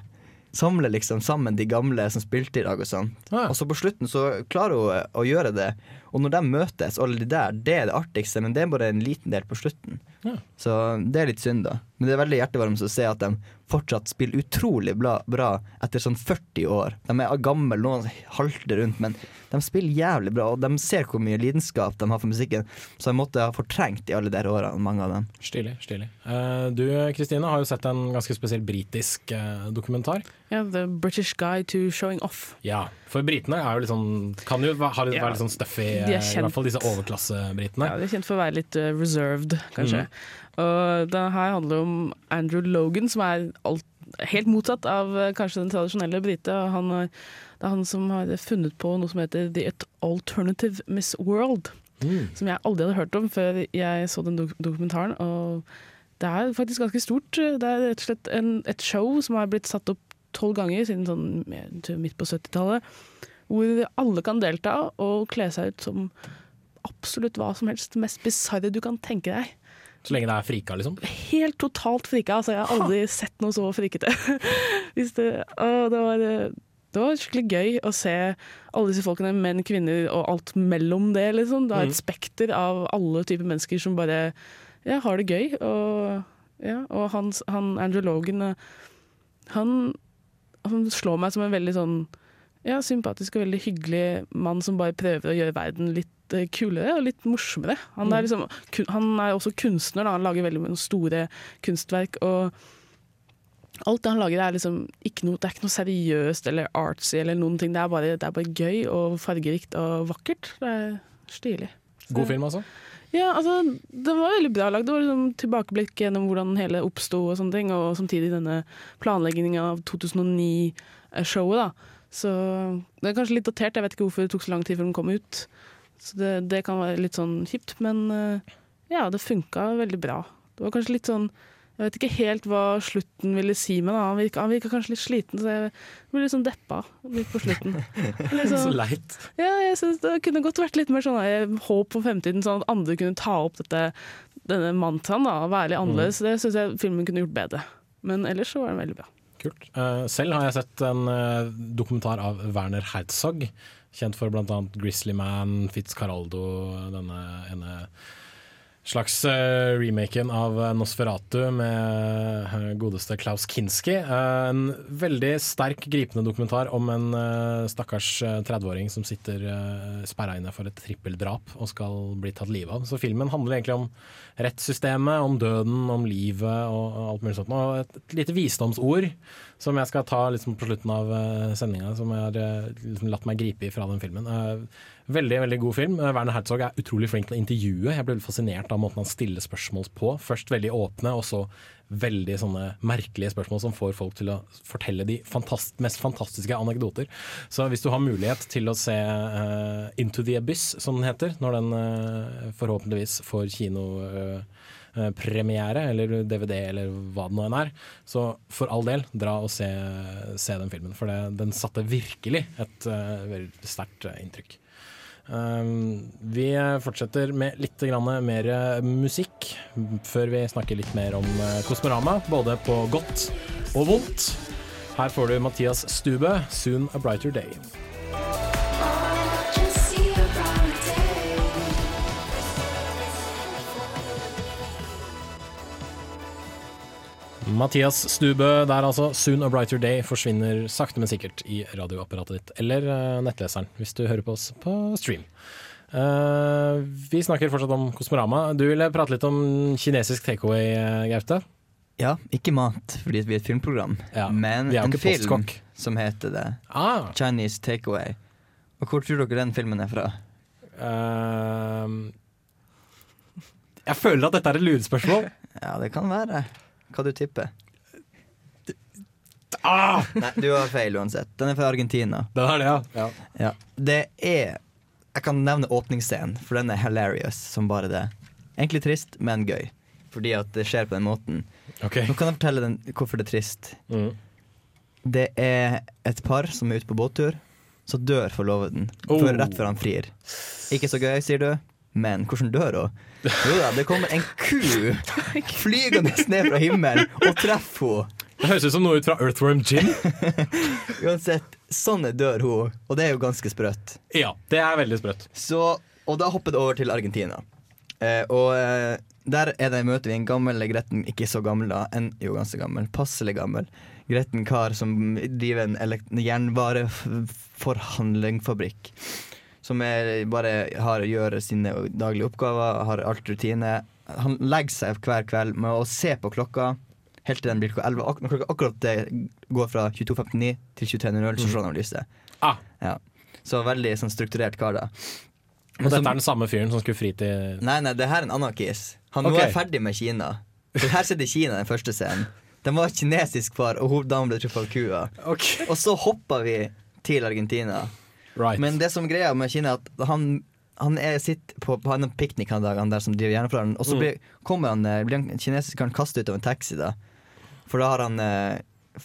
S4: Samle liksom sammen de gamle som spilte i dag og sånn. Og så på slutten så klarer hun å gjøre det. Og når de møtes, alle de der, det er det artigste, men det er bare en liten del på slutten.
S3: Ja.
S4: Så det er litt synd, da. Men det er veldig hjertevarmt å se at de fortsatt spiller utrolig bra, bra etter sånn 40 år. De er gamle, noen halter rundt, men de spiller jævlig bra, og de ser hvor mye lidenskap de har for musikken. Så de måtte ha fortrengt i alle de årene, mange av dem.
S3: Stilig. stilig. Uh, du Kristine har jo sett en ganske spesiell britisk uh, dokumentar.
S5: Ja, The British Guide to Showing Off.
S3: Ja, for britene er jo litt sånn kan jo være, litt, være litt sånn stuffy,
S5: De er
S3: kjent, i hvert fall disse overklassebritene.
S5: Ja, De er kjent for å være litt eh, reserved, kanskje. Og det her handler om Andrew Logan, som er alt, helt motsatt av eh, kanskje den tradisjonelle brite. Han det er han som har funnet på noe som heter The Alternative Miss World. Som jeg aldri hadde hørt om før jeg så den dok dokumentaren. Og det er faktisk ganske stort. Det er rett og slett en, et show som har blitt satt opp tolv ganger siden sånn midt på 70-tallet. Hvor alle kan delta og kle seg ut som absolutt hva som helst. Det mest bisarre du kan tenke deg.
S3: Så lenge det er frika, liksom.
S5: Helt totalt frika. Altså, jeg har aldri sett noe så frikete. Hvis det, å, det, var, det var skikkelig gøy å se alle disse folkene, menn, kvinner og alt mellom det. Liksom. Det er
S3: Mm.
S5: et spekter av alle typer mennesker som bare ja, har det gøy. Og, ja, og han, han Andrew Logan eh, han, han slår meg som en veldig sånn ja, sympatisk og veldig hyggelig mann som bare prøver å gjøre verden litt eh, kulere og litt morsommere. Han er,
S3: Mm.
S5: liksom, han er også kunstner, da. han lager veldig store kunstverk. og Alt det han lager er liksom ikke noe, det er ikke noe seriøst eller artsy eller noen ting. Det er bare, det er bare gøy og fargerikt og vakkert. Det er stilig.
S3: God film, altså.
S5: Ja, altså, den var veldig bra lagd. Det var liksom tilbakeblikk gjennom hvordan hele oppsto og sånne ting, og samtidig denne planleggingen av 2009-showet, da. Så det er kanskje litt datert, jeg vet ikke hvorfor det tok så lang tid før den kom ut. Så det, det kan være litt sånn kjipt, men eh, ja, det funka veldig bra. Det var kanskje litt sånn Jeg vet ikke helt hva slutten ville si med det. Han virka, han virka kanskje litt sliten, så jeg ble litt sånn deppa litt på slutten. Litt
S3: Så
S5: sånn-
S3: leit.
S5: ja, jeg synes det kunne godt vært litt mer sånn Jeg håp for fremtiden, sånn at andre kunne ta opp dette, denne mantraen, og være litt annerledes. Det syns jeg filmen kunne gjort bedre. Men ellers så var den veldig bra.
S3: Kult. Eh, selv har jeg sett en eh, dokumentar av Werner Herzog, kjent for bl.a. Grizzly Man, Fitzcarraldo, denne ene slags uh, remaken av eh, Nosferatu med eh, godeste Klaus Kinski. En veldig sterk, gripende dokumentar om en uh, stakkars eh, 30-åring som sitter uh, sperra inne for et trippeldrap og skal bli tatt livet av. Så filmen handler egentlig om rettssystemet, om døden, om livet og alt mulig sånt. Og et, et lite visdomsord som jeg skal ta liksom på slutten av uh, sendinga, som jeg har liksom latt meg gripe i fra den filmen. Eh, veldig veldig god film. Eh, Werner Herzog er utrolig flink til å intervjue. Jeg ble fascinert av måten han stiller spørsmål på. Først veldig åpne, og så veldig sånne merkelige spørsmål som får folk til å fortelle de fantast mest fantastiske anekdoter. Så hvis du har mulighet til å se uh, Into the Abyss, som den heter, når den uh, forhåpentligvis får kinopremiere, eller DVD, eller hva det nå enn er, så for all del, dra og se, se den filmen. For det, den satte virkelig et veldig sterkt inntrykk. Um, vi fortsetter med litt mer musikk før vi snakker litt mer om eh, Kosmorama, både på godt og vondt. Her får du Mathias Stubø, 'Soon a Brighter Day'. Mathias Stubø der altså. 'Soon a Brighter Day' forsvinner sakte, men sikkert i radioapparatet ditt. Eller eh, nettleseren, hvis du hører på oss på stream. Uh, vi snakker fortsatt om Kosmorama. Du ville prate litt om kinesisk takeaway, eh, Gaute?
S4: Ja, ikke mat, fordi vi er et filmprogram, men
S3: er jo
S4: en film
S3: postkokk.
S4: som heter det.
S3: Ah.
S4: Chinese Takeaway. Og hvor tror dere den filmen er fra?
S3: Uh, jeg føler at dette er et lurespørsmål.
S4: Ja, det kan være. Hva du tipper?
S3: Ah!
S4: Nei, du har feil uansett. Den er fra Argentina.
S3: Den er det, ja.
S4: Ja. Det er Jeg kan nevne åpningsscenen, for den er hilarious som bare det. Egentlig trist, men gøy. Fordi at det skjer på den måten.
S3: Okay.
S4: Nå kan jeg fortelle den, hvorfor det er trist.
S3: Mm.
S4: Det er et par som er ute på båttur. så dør forloveden
S3: Oh.
S4: før, rett før han frir. Ikke så gøy, sier du, men hvordan dør hun? Jo da, det kommer en ku flygende ned fra himmelen og treffer henne.
S3: Det høres ut som noe ut fra Earthworm Gin.
S4: Uansett, sånn dør hun, og det er jo ganske sprøtt.
S3: Ja, det er veldig sprøtt.
S4: Så, og da hopper det over til Argentina. Eh, og eh, der er det møter vi en gammel, gretten, ikke så gammel da, en, jo ganske gammel, passelig gammel, gretten kar som driver en jernvareforhandlingsfabrikk. jernvareforhandlingfabrikk. Som er, bare har, gjør sine daglige oppgaver, har alt rutine. Han legger seg hver kveld med å se på klokka helt til den blir klokka 11. Når klokka akkurat går fra 22.59 til 23.00, så slår han av lyset.
S3: Ah.
S4: Ja. Så veldig sånn strukturert kar, da.
S3: Og dette er den samme fyren som skulle fri til
S4: Nei, nei, det her er en annen kiss. Han
S3: okay.
S4: nå er ferdig med Kina. For her sitter Kina den første scenen. Den var kinesisk far, og hoveddamen ble truffet av kua. Og så hoppa vi til Argentina. Men det som greia med Kina, er at han, han er sitter på, på en piknik han dagen der som driver jernforhandelen, og så
S3: Mm.
S4: blir, kommer han, eh, blir han kinesisk karen kastet ut av en taxi, da. For da har han eh,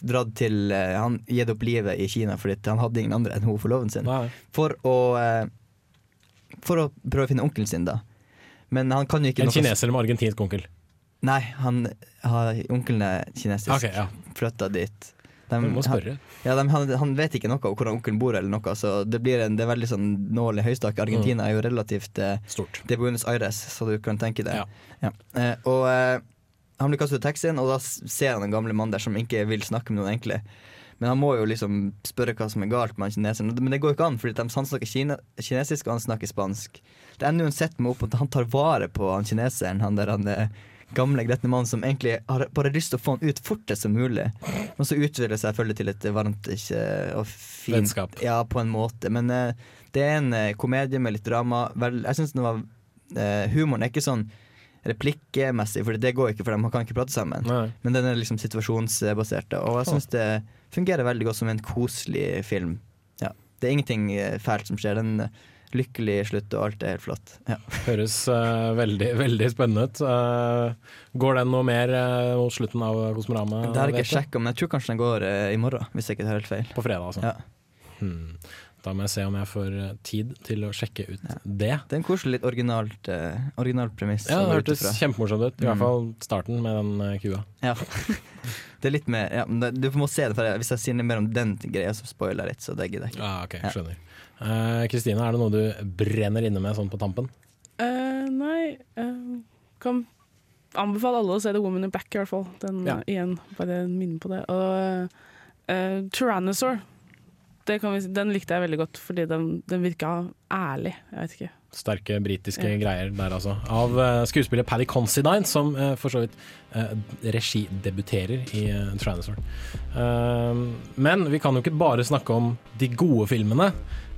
S4: dratt til eh, Han gitt opp livet i Kina fordi han hadde ingen andre enn hun forloven sin. For å eh, For å prøve å finne onkelen sin, da. Men han kan jo ikke
S3: En
S4: noe-
S3: kineser med argentinsk onkel.
S4: Nei, han har, onkelen er kinesisk.
S3: Ok, ja.
S4: Flytta dit. De,
S3: Du må spørre.
S4: Han, ja, de, han, han vet ikke noe om hvor onkelen bor, eller noe, så det, blir en, det er veldig sånn nål i høystak. Argentina er jo relativt eh,
S3: Stort.
S4: Det er Buenos Aires, så du kan tenke deg. Ja. Eh, og eh, han blir kastet ut taxien, og da ser han en gamle mann der som ikke vil snakke med noen, egentlig. Men han må jo liksom spørre hva som er galt med han kineseren. Men det går jo ikke an, for han snakker kine, kinesisk, og han snakker spansk. Det ender uansett med opp at han tar vare på han kineseren, han der han eh, gamle, gretne mannen som egentlig har bare lyst til å få han ut fortest som mulig. Men så utvikler det seg selvfølgelig til et varmt ikke, og fint
S3: Vennskap.
S4: Ja, på en måte. Men eh, det er en eh, komedie med litt drama. Vel, jeg synes den var eh, Humoren er ikke sånn replikkmessig, for det går ikke, for dem, man kan ikke prate sammen. Men den er liksom situasjonsbasert. Og jeg syns det fungerer veldig godt som en koselig film. Ja. Det er ingenting eh, fælt som skjer. Den eh, lykkelig slutt, og alt er helt flott. Ja.
S3: Høres uh, veldig, veldig spennende ut. Uh, går den noe mer uh, mot slutten av Kosmorama?
S4: Det har jeg ikke sjekka, men jeg tror kanskje den går i morgen, hvis jeg ikke tar helt feil.
S3: På fredag, altså.
S4: Ja.
S3: Hmm. Da må jeg se om jeg får eh, tid til å sjekke ut det.
S4: Det er en koselig, litt originalt, uh, originalt premiss.
S3: Ja, det hørtes kjempemorsomt ut. I hvert
S4: Mm.
S3: fall starten med den uh, kua.
S4: Ja. Det er litt mer ja, men Du må se det, for hvis jeg sier mer om den greia, så spoiler jeg litt. Så det gidder jeg ikke.
S3: Ah, okay, skjønner. Eh, uh, er det noe du brenner inne med sånn på tampen?
S5: Eh, nei eh, Kan anbefale alle å se The Woman in Back, i hvert fall. Den,
S3: Ja.
S5: eh, igjen, bare minne på det. Og eh, Tyrannosaur, vi, den likte jeg veldig godt, fordi den, den virka ærlig. Jeg vet ikke.
S3: Sterke britiske
S5: Ja.
S3: greier der, altså. Av uh, skuespiller Paddy Considine, som uh, for så vidt uh, regidebuterer i uh, Tyrannosaur. Eh, men vi kan jo ikke bare snakke om de gode filmene.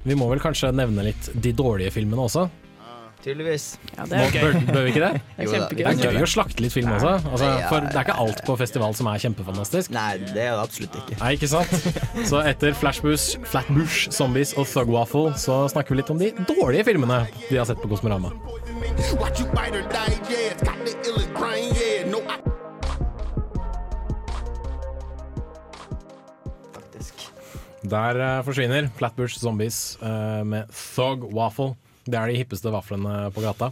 S3: Vi må vel kanskje nevne litt de dårlige filmene også?
S4: Tydeligvis.
S5: Ja,
S3: Må, bør, bør vi ikke det?
S4: Det er Jo da,
S3: Det er gøy å slakte litt film også. Altså, for det er ikke alt på festival som er kjempefantastisk.
S4: Nei, det er det absolutt ikke.
S3: Nei, ikke sant? Så etter Flashbush, Flatbush, Zombies og Thug Waffle, så snakker vi litt om de dårlige filmene vi har sett på Kosmorama. Der eh, forsvinner Flatbush Zombies eh, med Thug Waffle. Det er de hippeste vaflene på gata.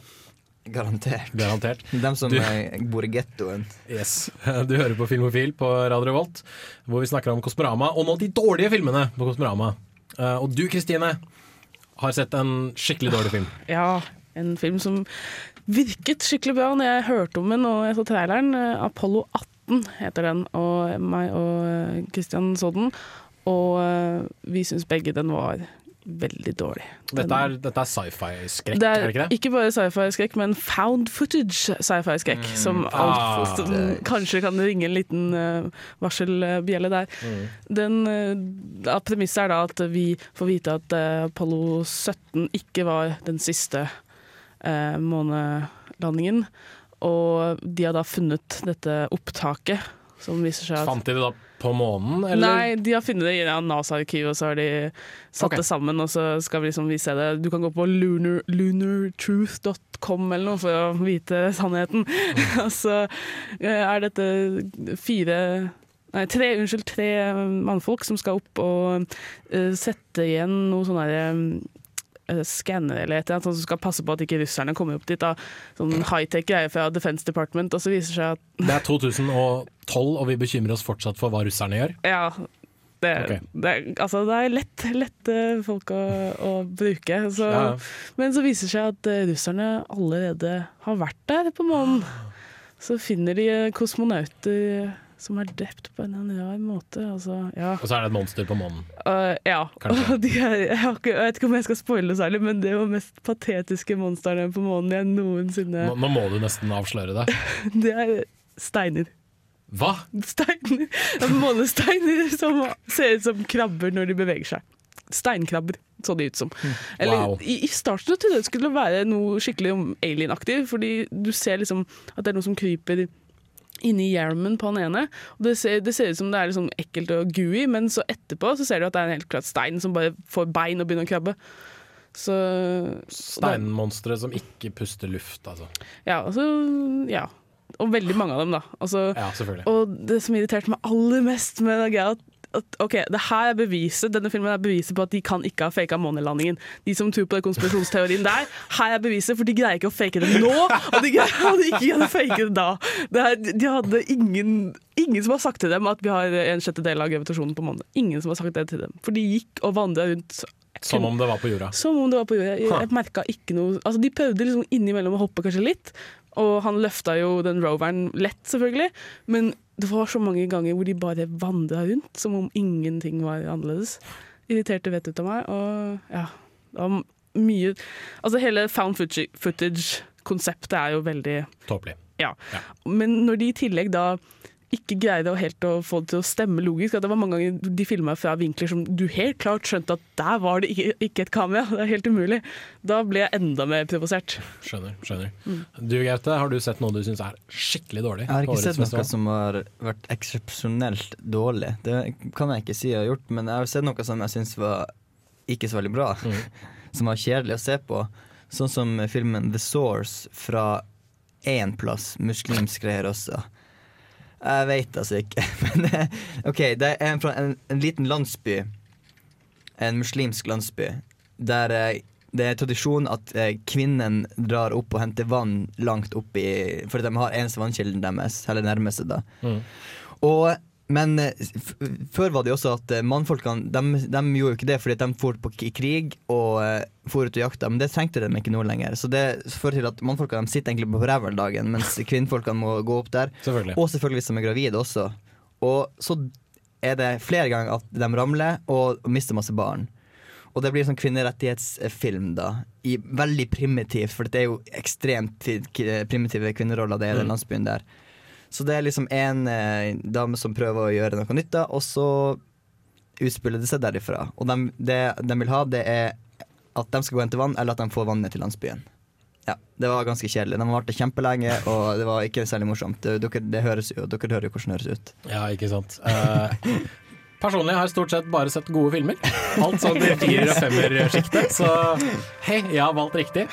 S4: Garantert.
S3: Garantert.
S4: Dem som
S3: Du-
S4: eh, bor i gettoen.
S3: Yes. Du hører på Filmofil på Radio Revolt, hvor vi snakker om Kosmorama, og nå de dårlige filmene på Kosmorama. Eh, og du, Kristine, har sett en skikkelig dårlig film.
S5: Ja, en film som virket skikkelig bra når jeg hørte om den og jeg så traileren. Eh, Apollo 18 heter den, og meg og Kristian så den. Og vi syns begge den var veldig dårlig. Den-
S3: Dette er, dette er sci-fi-skrekk, er det ikke det?
S5: ikke bare sci-fi-skrekk, men found footage sci-fi-skrekk. som
S3: Ah,
S5: alt, som kanskje kan ringe en liten uh, varselbjelle der.
S3: Mm.
S5: Den uh, Premisset er da at vi får vite at uh, Apollo 17 ikke var den siste uh, månelandingen. Og de har da funnet dette opptaket, som viser seg at
S3: Fant de det da på månen, eller?
S5: Nei, de har funnet det i ja, NASA-arkivet, og så har de satt
S3: okay.
S5: det sammen, og så skal vi liksom vise det. Du kan gå på lunar, lunartruth.com eller noe for å vite sannheten.
S3: Mm.
S5: og så eh, er dette fire Nei, tre, unnskyld, tre eh, mannfolk som skal opp og uh, sette igjen noe sånn derre uh, skanner eller et eller annet sånn som skal passe på at ikke russerne kommer opp dit. Da. Sånn high-tech greier fra Defense Department, og så viser det seg at
S3: Det er 2012, og vi bekymrer oss fortsatt for hva russerne gjør.
S5: Ja. Det,
S3: okay.
S5: det, altså, det er lett, lette folk å, å bruke. Så,
S3: Ja.
S5: Men så viser det seg at eh, russerne allerede har vært der på månen. Så finner de eh, kosmonauter som er drept på en rar måte. Altså, ja.
S3: Og så er det et monster på månen.
S5: Uh, ja. De er, jeg, har ikke, jeg vet ikke om jeg skal spoile særlig, men det er jo mest patetiske monstrene på månen jeg noensinne
S3: Nå, nå må du nesten avsløre det.
S5: Det er steiner.
S3: Hva?
S5: Steiner. Er Månesteiner som ser ut som krabber når de beveger seg. Steinkrabber, så det ut som. Eller,
S3: Wow.
S5: i, I starten trodde jeg det skulle være noe skikkelig alien-aktig, fordi du ser liksom at det er noe som kryper inni hjelmen på han ene. Det ser, det ser ut som det er liksom ekkelt og gooey, men så etterpå så ser du at det er en helt klart stein som bare får bein og begynner å krabbe. Så
S3: Steinmonstre som ikke puster luft, altså.
S5: Ja, altså, ja. Og veldig mange av dem, da. Altså,
S3: Ja,
S5: og det som irriterte meg aller mest med det greia, at, at ok, det her er beviset, denne filmen er beviset på at de kan ikke ha faka månelandingen. De som tror på den konspirasjonsteorien der, her er beviset, for de greier ikke å fake det nå, og de greier ikke å fake det da. Det her, de hadde ingen, ingen som har sagt til dem at vi har en sjettedel av gravitasjonen på månen. Ingen som har sagt det til dem. For de gikk og vandra rundt
S3: Som om det var på jorda.
S5: som om det var på jorda. Jeg, jeg merka ikke noe Altså, de prøvde liksom innimellom å hoppe kanskje litt, og han løfta jo den roveren lett, selvfølgelig, men det var så mange ganger hvor de bare vandra rundt som om ingenting var annerledes. Irriterte vettet ut av meg, og ja det var mye Altså, hele found footage- footage-konseptet er jo veldig
S3: Tåpelig.
S5: ja. Men når de i tillegg da ikke greide å helt å få det til å stemme logisk, at det var mange ganger de filma fra vinkler som du helt klart skjønte at der var det ikke, et kamera, det er helt umulig. Da ble jeg enda mer provosert.
S3: Skjønner. skjønner.
S5: Mm.
S3: Du Gaute, har du sett noe du syns er skikkelig dårlig?
S4: Jeg har ikke sett noe
S3: festival?
S4: som har vært eksepsjonelt dårlig. Det kan jeg ikke si jeg har gjort, men jeg har sett noe som jeg syns var ikke så veldig bra. Som var kjedelig å se på. Sånn som filmen The Source fra én plass, muslimsk greier også. Jeg veit altså ikke. Men eh, OK, det er en en, en liten landsby. En muslimsk landsby. Der eh, det er tradisjon at eh, kvinnen drar opp og henter vann langt oppi Fordi de har eneste vannkilden deres, eller nærmeste, da.
S3: Mm.
S4: Og, men eh, før var det jo også at eh, mannfolkene de, de gjorde jo ikke det fordi de for på k- krig og uh, for ut og jakta, men det trengte de ikke nå lenger. Så det fører til at mannfolkene sitter egentlig på ræva hele dagen, mens kvinnfolkene må gå opp der.
S3: Selvfølgelig.
S4: Og selvfølgelig hvis de er gravide også. Og så er det flere ganger at de ramler og mister masse barn. Og det blir sånn kvinnerettighetsfilm, da. I veldig primitivt, for det er jo ekstremt primitive kvinneroller det er i den
S3: Mm.
S4: landsbyen der. Så det er liksom en eh, dame som prøver å gjøre noe nytt, da, og så utspiller det seg derifra. Og de, det de vil ha, det er at de skal gå inn til vann, eller at de får vannet til landsbyen. Ja, Det var ganske kjedelig. De varte kjempelenge, og det var ikke særlig morsomt. Dere, det høres jo, dere hører jo hvordan det høres ut.
S3: Ja, ikke sant. Eh, personlig har jeg stort sett bare sett gode filmer. Alt sånn i firer- og femmersjiktet. Så hei, jeg har valgt riktig.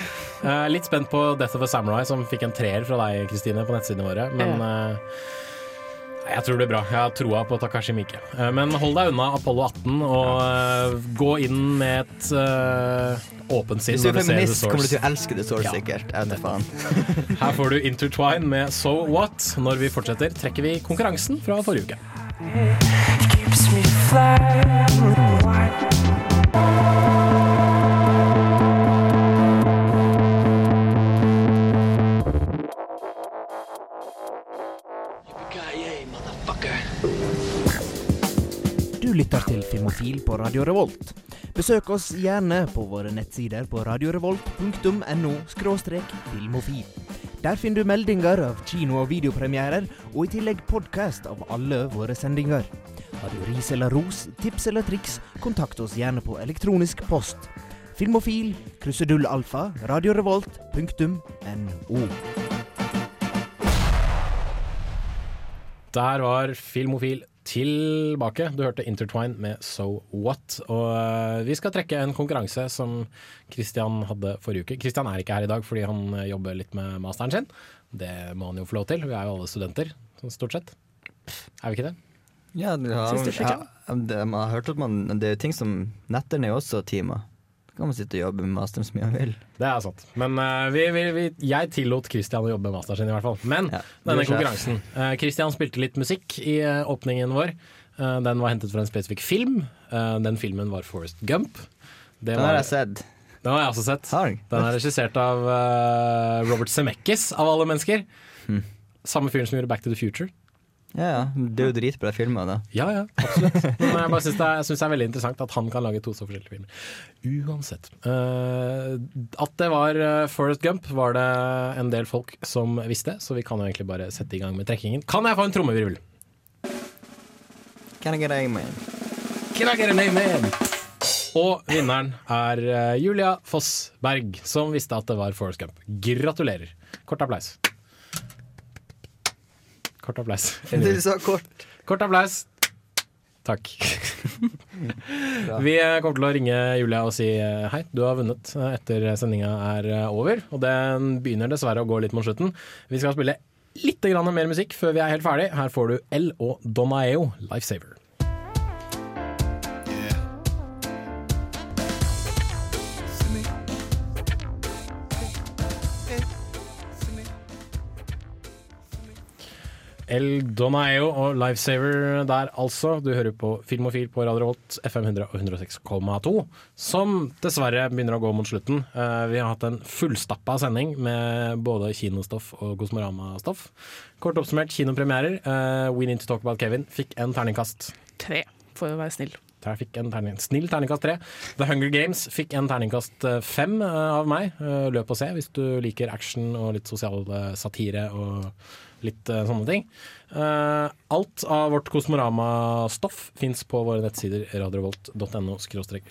S3: Uh, litt spent på Death of a Samurai, som fikk en treer fra deg, Kristine, på nettsidene våre. Men uh, jeg tror det blir bra. Jeg har troa på Takashi Miike. Uh, men hold deg unna Apollo 18, og eh, gå inn med et uh, åpent sinn når du ser The
S4: Source. kommer du til å elske The Source,
S3: Ja.
S4: sikkert. Jeg vet faen.
S3: Her får du Intertwine med So What. Når vi fortsetter, trekker vi konkurransen fra forrige uke.
S6: På Radio. Besøk oss gjerne på våre nettsider på radiorevolt.no filmofil. Der finner du meldinger av kino- og videopremierer, og i tillegg podkast av alle våre sendinger. Har du ris eller ros, tips eller triks, kontakt oss gjerne på elektronisk post. Filmofil, krusedull alfa, radiorevolt.no.
S3: Der var Filmofil tilbake. Du hørte Intertwine med So What. Og eh, vi skal trekke en konkurranse som Christian hadde forrige uke. Christian er ikke her i dag fordi han eh, jobber litt med masteren sin. Det må han jo få lov til. Vi er jo alle studenter, sånn stort sett. Er vi ikke det?
S4: Ja, det har,
S5: Siste
S4: ja, det, man har hørt at man, det er jo ting som Netterne er også timer. Da kan man sitte og jobbe med masteren så mye man vil.
S3: Det er sant. Men uh, vi, vi, vi, jeg tillot Christian å jobbe med masteren sin, i hvert fall. Men
S4: ja,
S3: denne konkurransen Uh, Christian spilte litt musikk i uh, åpningen vår. Eh, den var hentet fra en spesifikk film. Eh, den filmen var Forest Gump. Det
S4: Den
S3: var-
S4: har jeg sett.
S3: Den har jeg også sett. Den er regissert av Robert Zemeckis, av alle mennesker.
S4: Hmm.
S3: Samme fyren som gjorde Back to the Future.
S4: Ja, ja. Det er jo dritbra filmer, da.
S3: Ja, ja, absolutt. Men jeg bare synes det, det er veldig interessant at han kan lage to så forskjellige filmer. Uansett. Uh, at det var uh, Forest Gump, var det en del folk som visste, så vi kan jo egentlig bare sette i gang med trekkingen. Kan jeg få en trommevirvel?
S4: Can I get a amen?
S3: Can I get an amen? Og vinneren er eh, Julia Fossberg, som visste at det var Forest Gump. Gratulerer. Kort applaus. Kort applaus.
S4: Du sa kort.
S3: Kort applaus. Takk. Vi kommer til å ringe Julia og si eh, hei, du har vunnet eh, etter sendinga er eh, over. Og den begynner dessverre å gå litt mot slutten. Vi skal spille litt mer musikk før vi er helt ferdig. Her får du L og Donaeo, Lifesaver. El Donaeo og Lifesaver der altså. Du hører på Filmofil på Radio Revolt, FM 100 og 106,2. Som dessverre begynner å gå mot slutten. Eh, vi har hatt en fullstappa sending med både kinostoff og Kosmorama-stoff. Kort oppsummert kinopremierer. Eh, We Need To Talk About Kevin fikk en terningkast.
S5: Tre, for å være snill.
S3: Jeg fikk en terning, snill terningkast tre. The Hunger Games fikk en terningkast eh, fem av meg. Løp og se hvis du liker action og litt sosial satire og litt uh, sånne ting. Uh, alt av vårt Kosmorama-stoff fins på våre nettsider radiovolt.no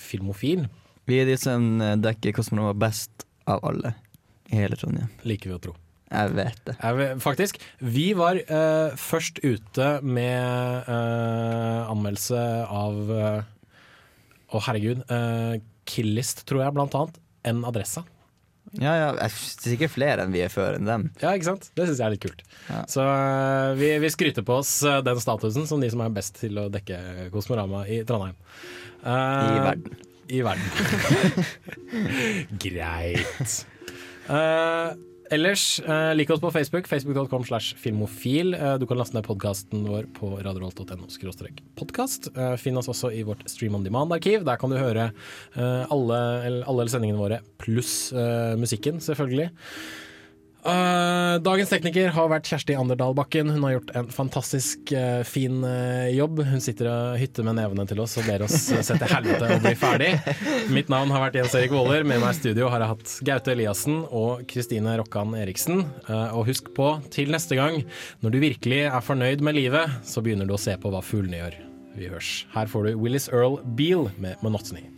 S3: filmofil.
S4: Vi er de som eh, dekker Kosmorama best av alle i hele Trondheim.
S3: Liker vi å tro.
S4: Jeg vet det.
S3: Jeg Faktisk. Vi var uh, først ute med anmeldelse av Å, herregud. eh, Killist, tror jeg, blant annet. En adressa.
S4: Ja, ja, det er sikkert flere enn vi er før enn dem.
S3: Ja, ikke sant? Det syns jeg er litt kult. Så eh, vi, vi skryter på oss eh, den statusen som de som er best til å dekke Kosmorama i Trondheim. Uh,
S4: I verden.
S3: I verden. Greit. Eh, ellers, eh, lik oss på Facebook. Facebook.com slash filmofil. Eh, du kan laste ned podkasten vår på radiorolt.no podkast. Uh, finn oss også i vårt Stream on Demand-arkiv. Der kan du høre eh, alle, alle sendingene våre pluss eh, musikken, selvfølgelig. Eh, dagens tekniker har vært Kjersti Anderdal Bakken. Hun har gjort en fantastisk eh, fin eh, jobb. Hun sitter og hytter med nevene til oss og ber oss se til helvete og bli ferdig. Mitt navn har vært Jens Erik Våler. Med meg i studio har jeg hatt Gaute Eliassen og Kristine Rokkan Eriksen. Og husk på, til neste gang, når du virkelig er fornøyd med livet, så begynner du å se på hva fuglene gjør. Vi hørs. Her får du Willis Earl Beale med Monotony.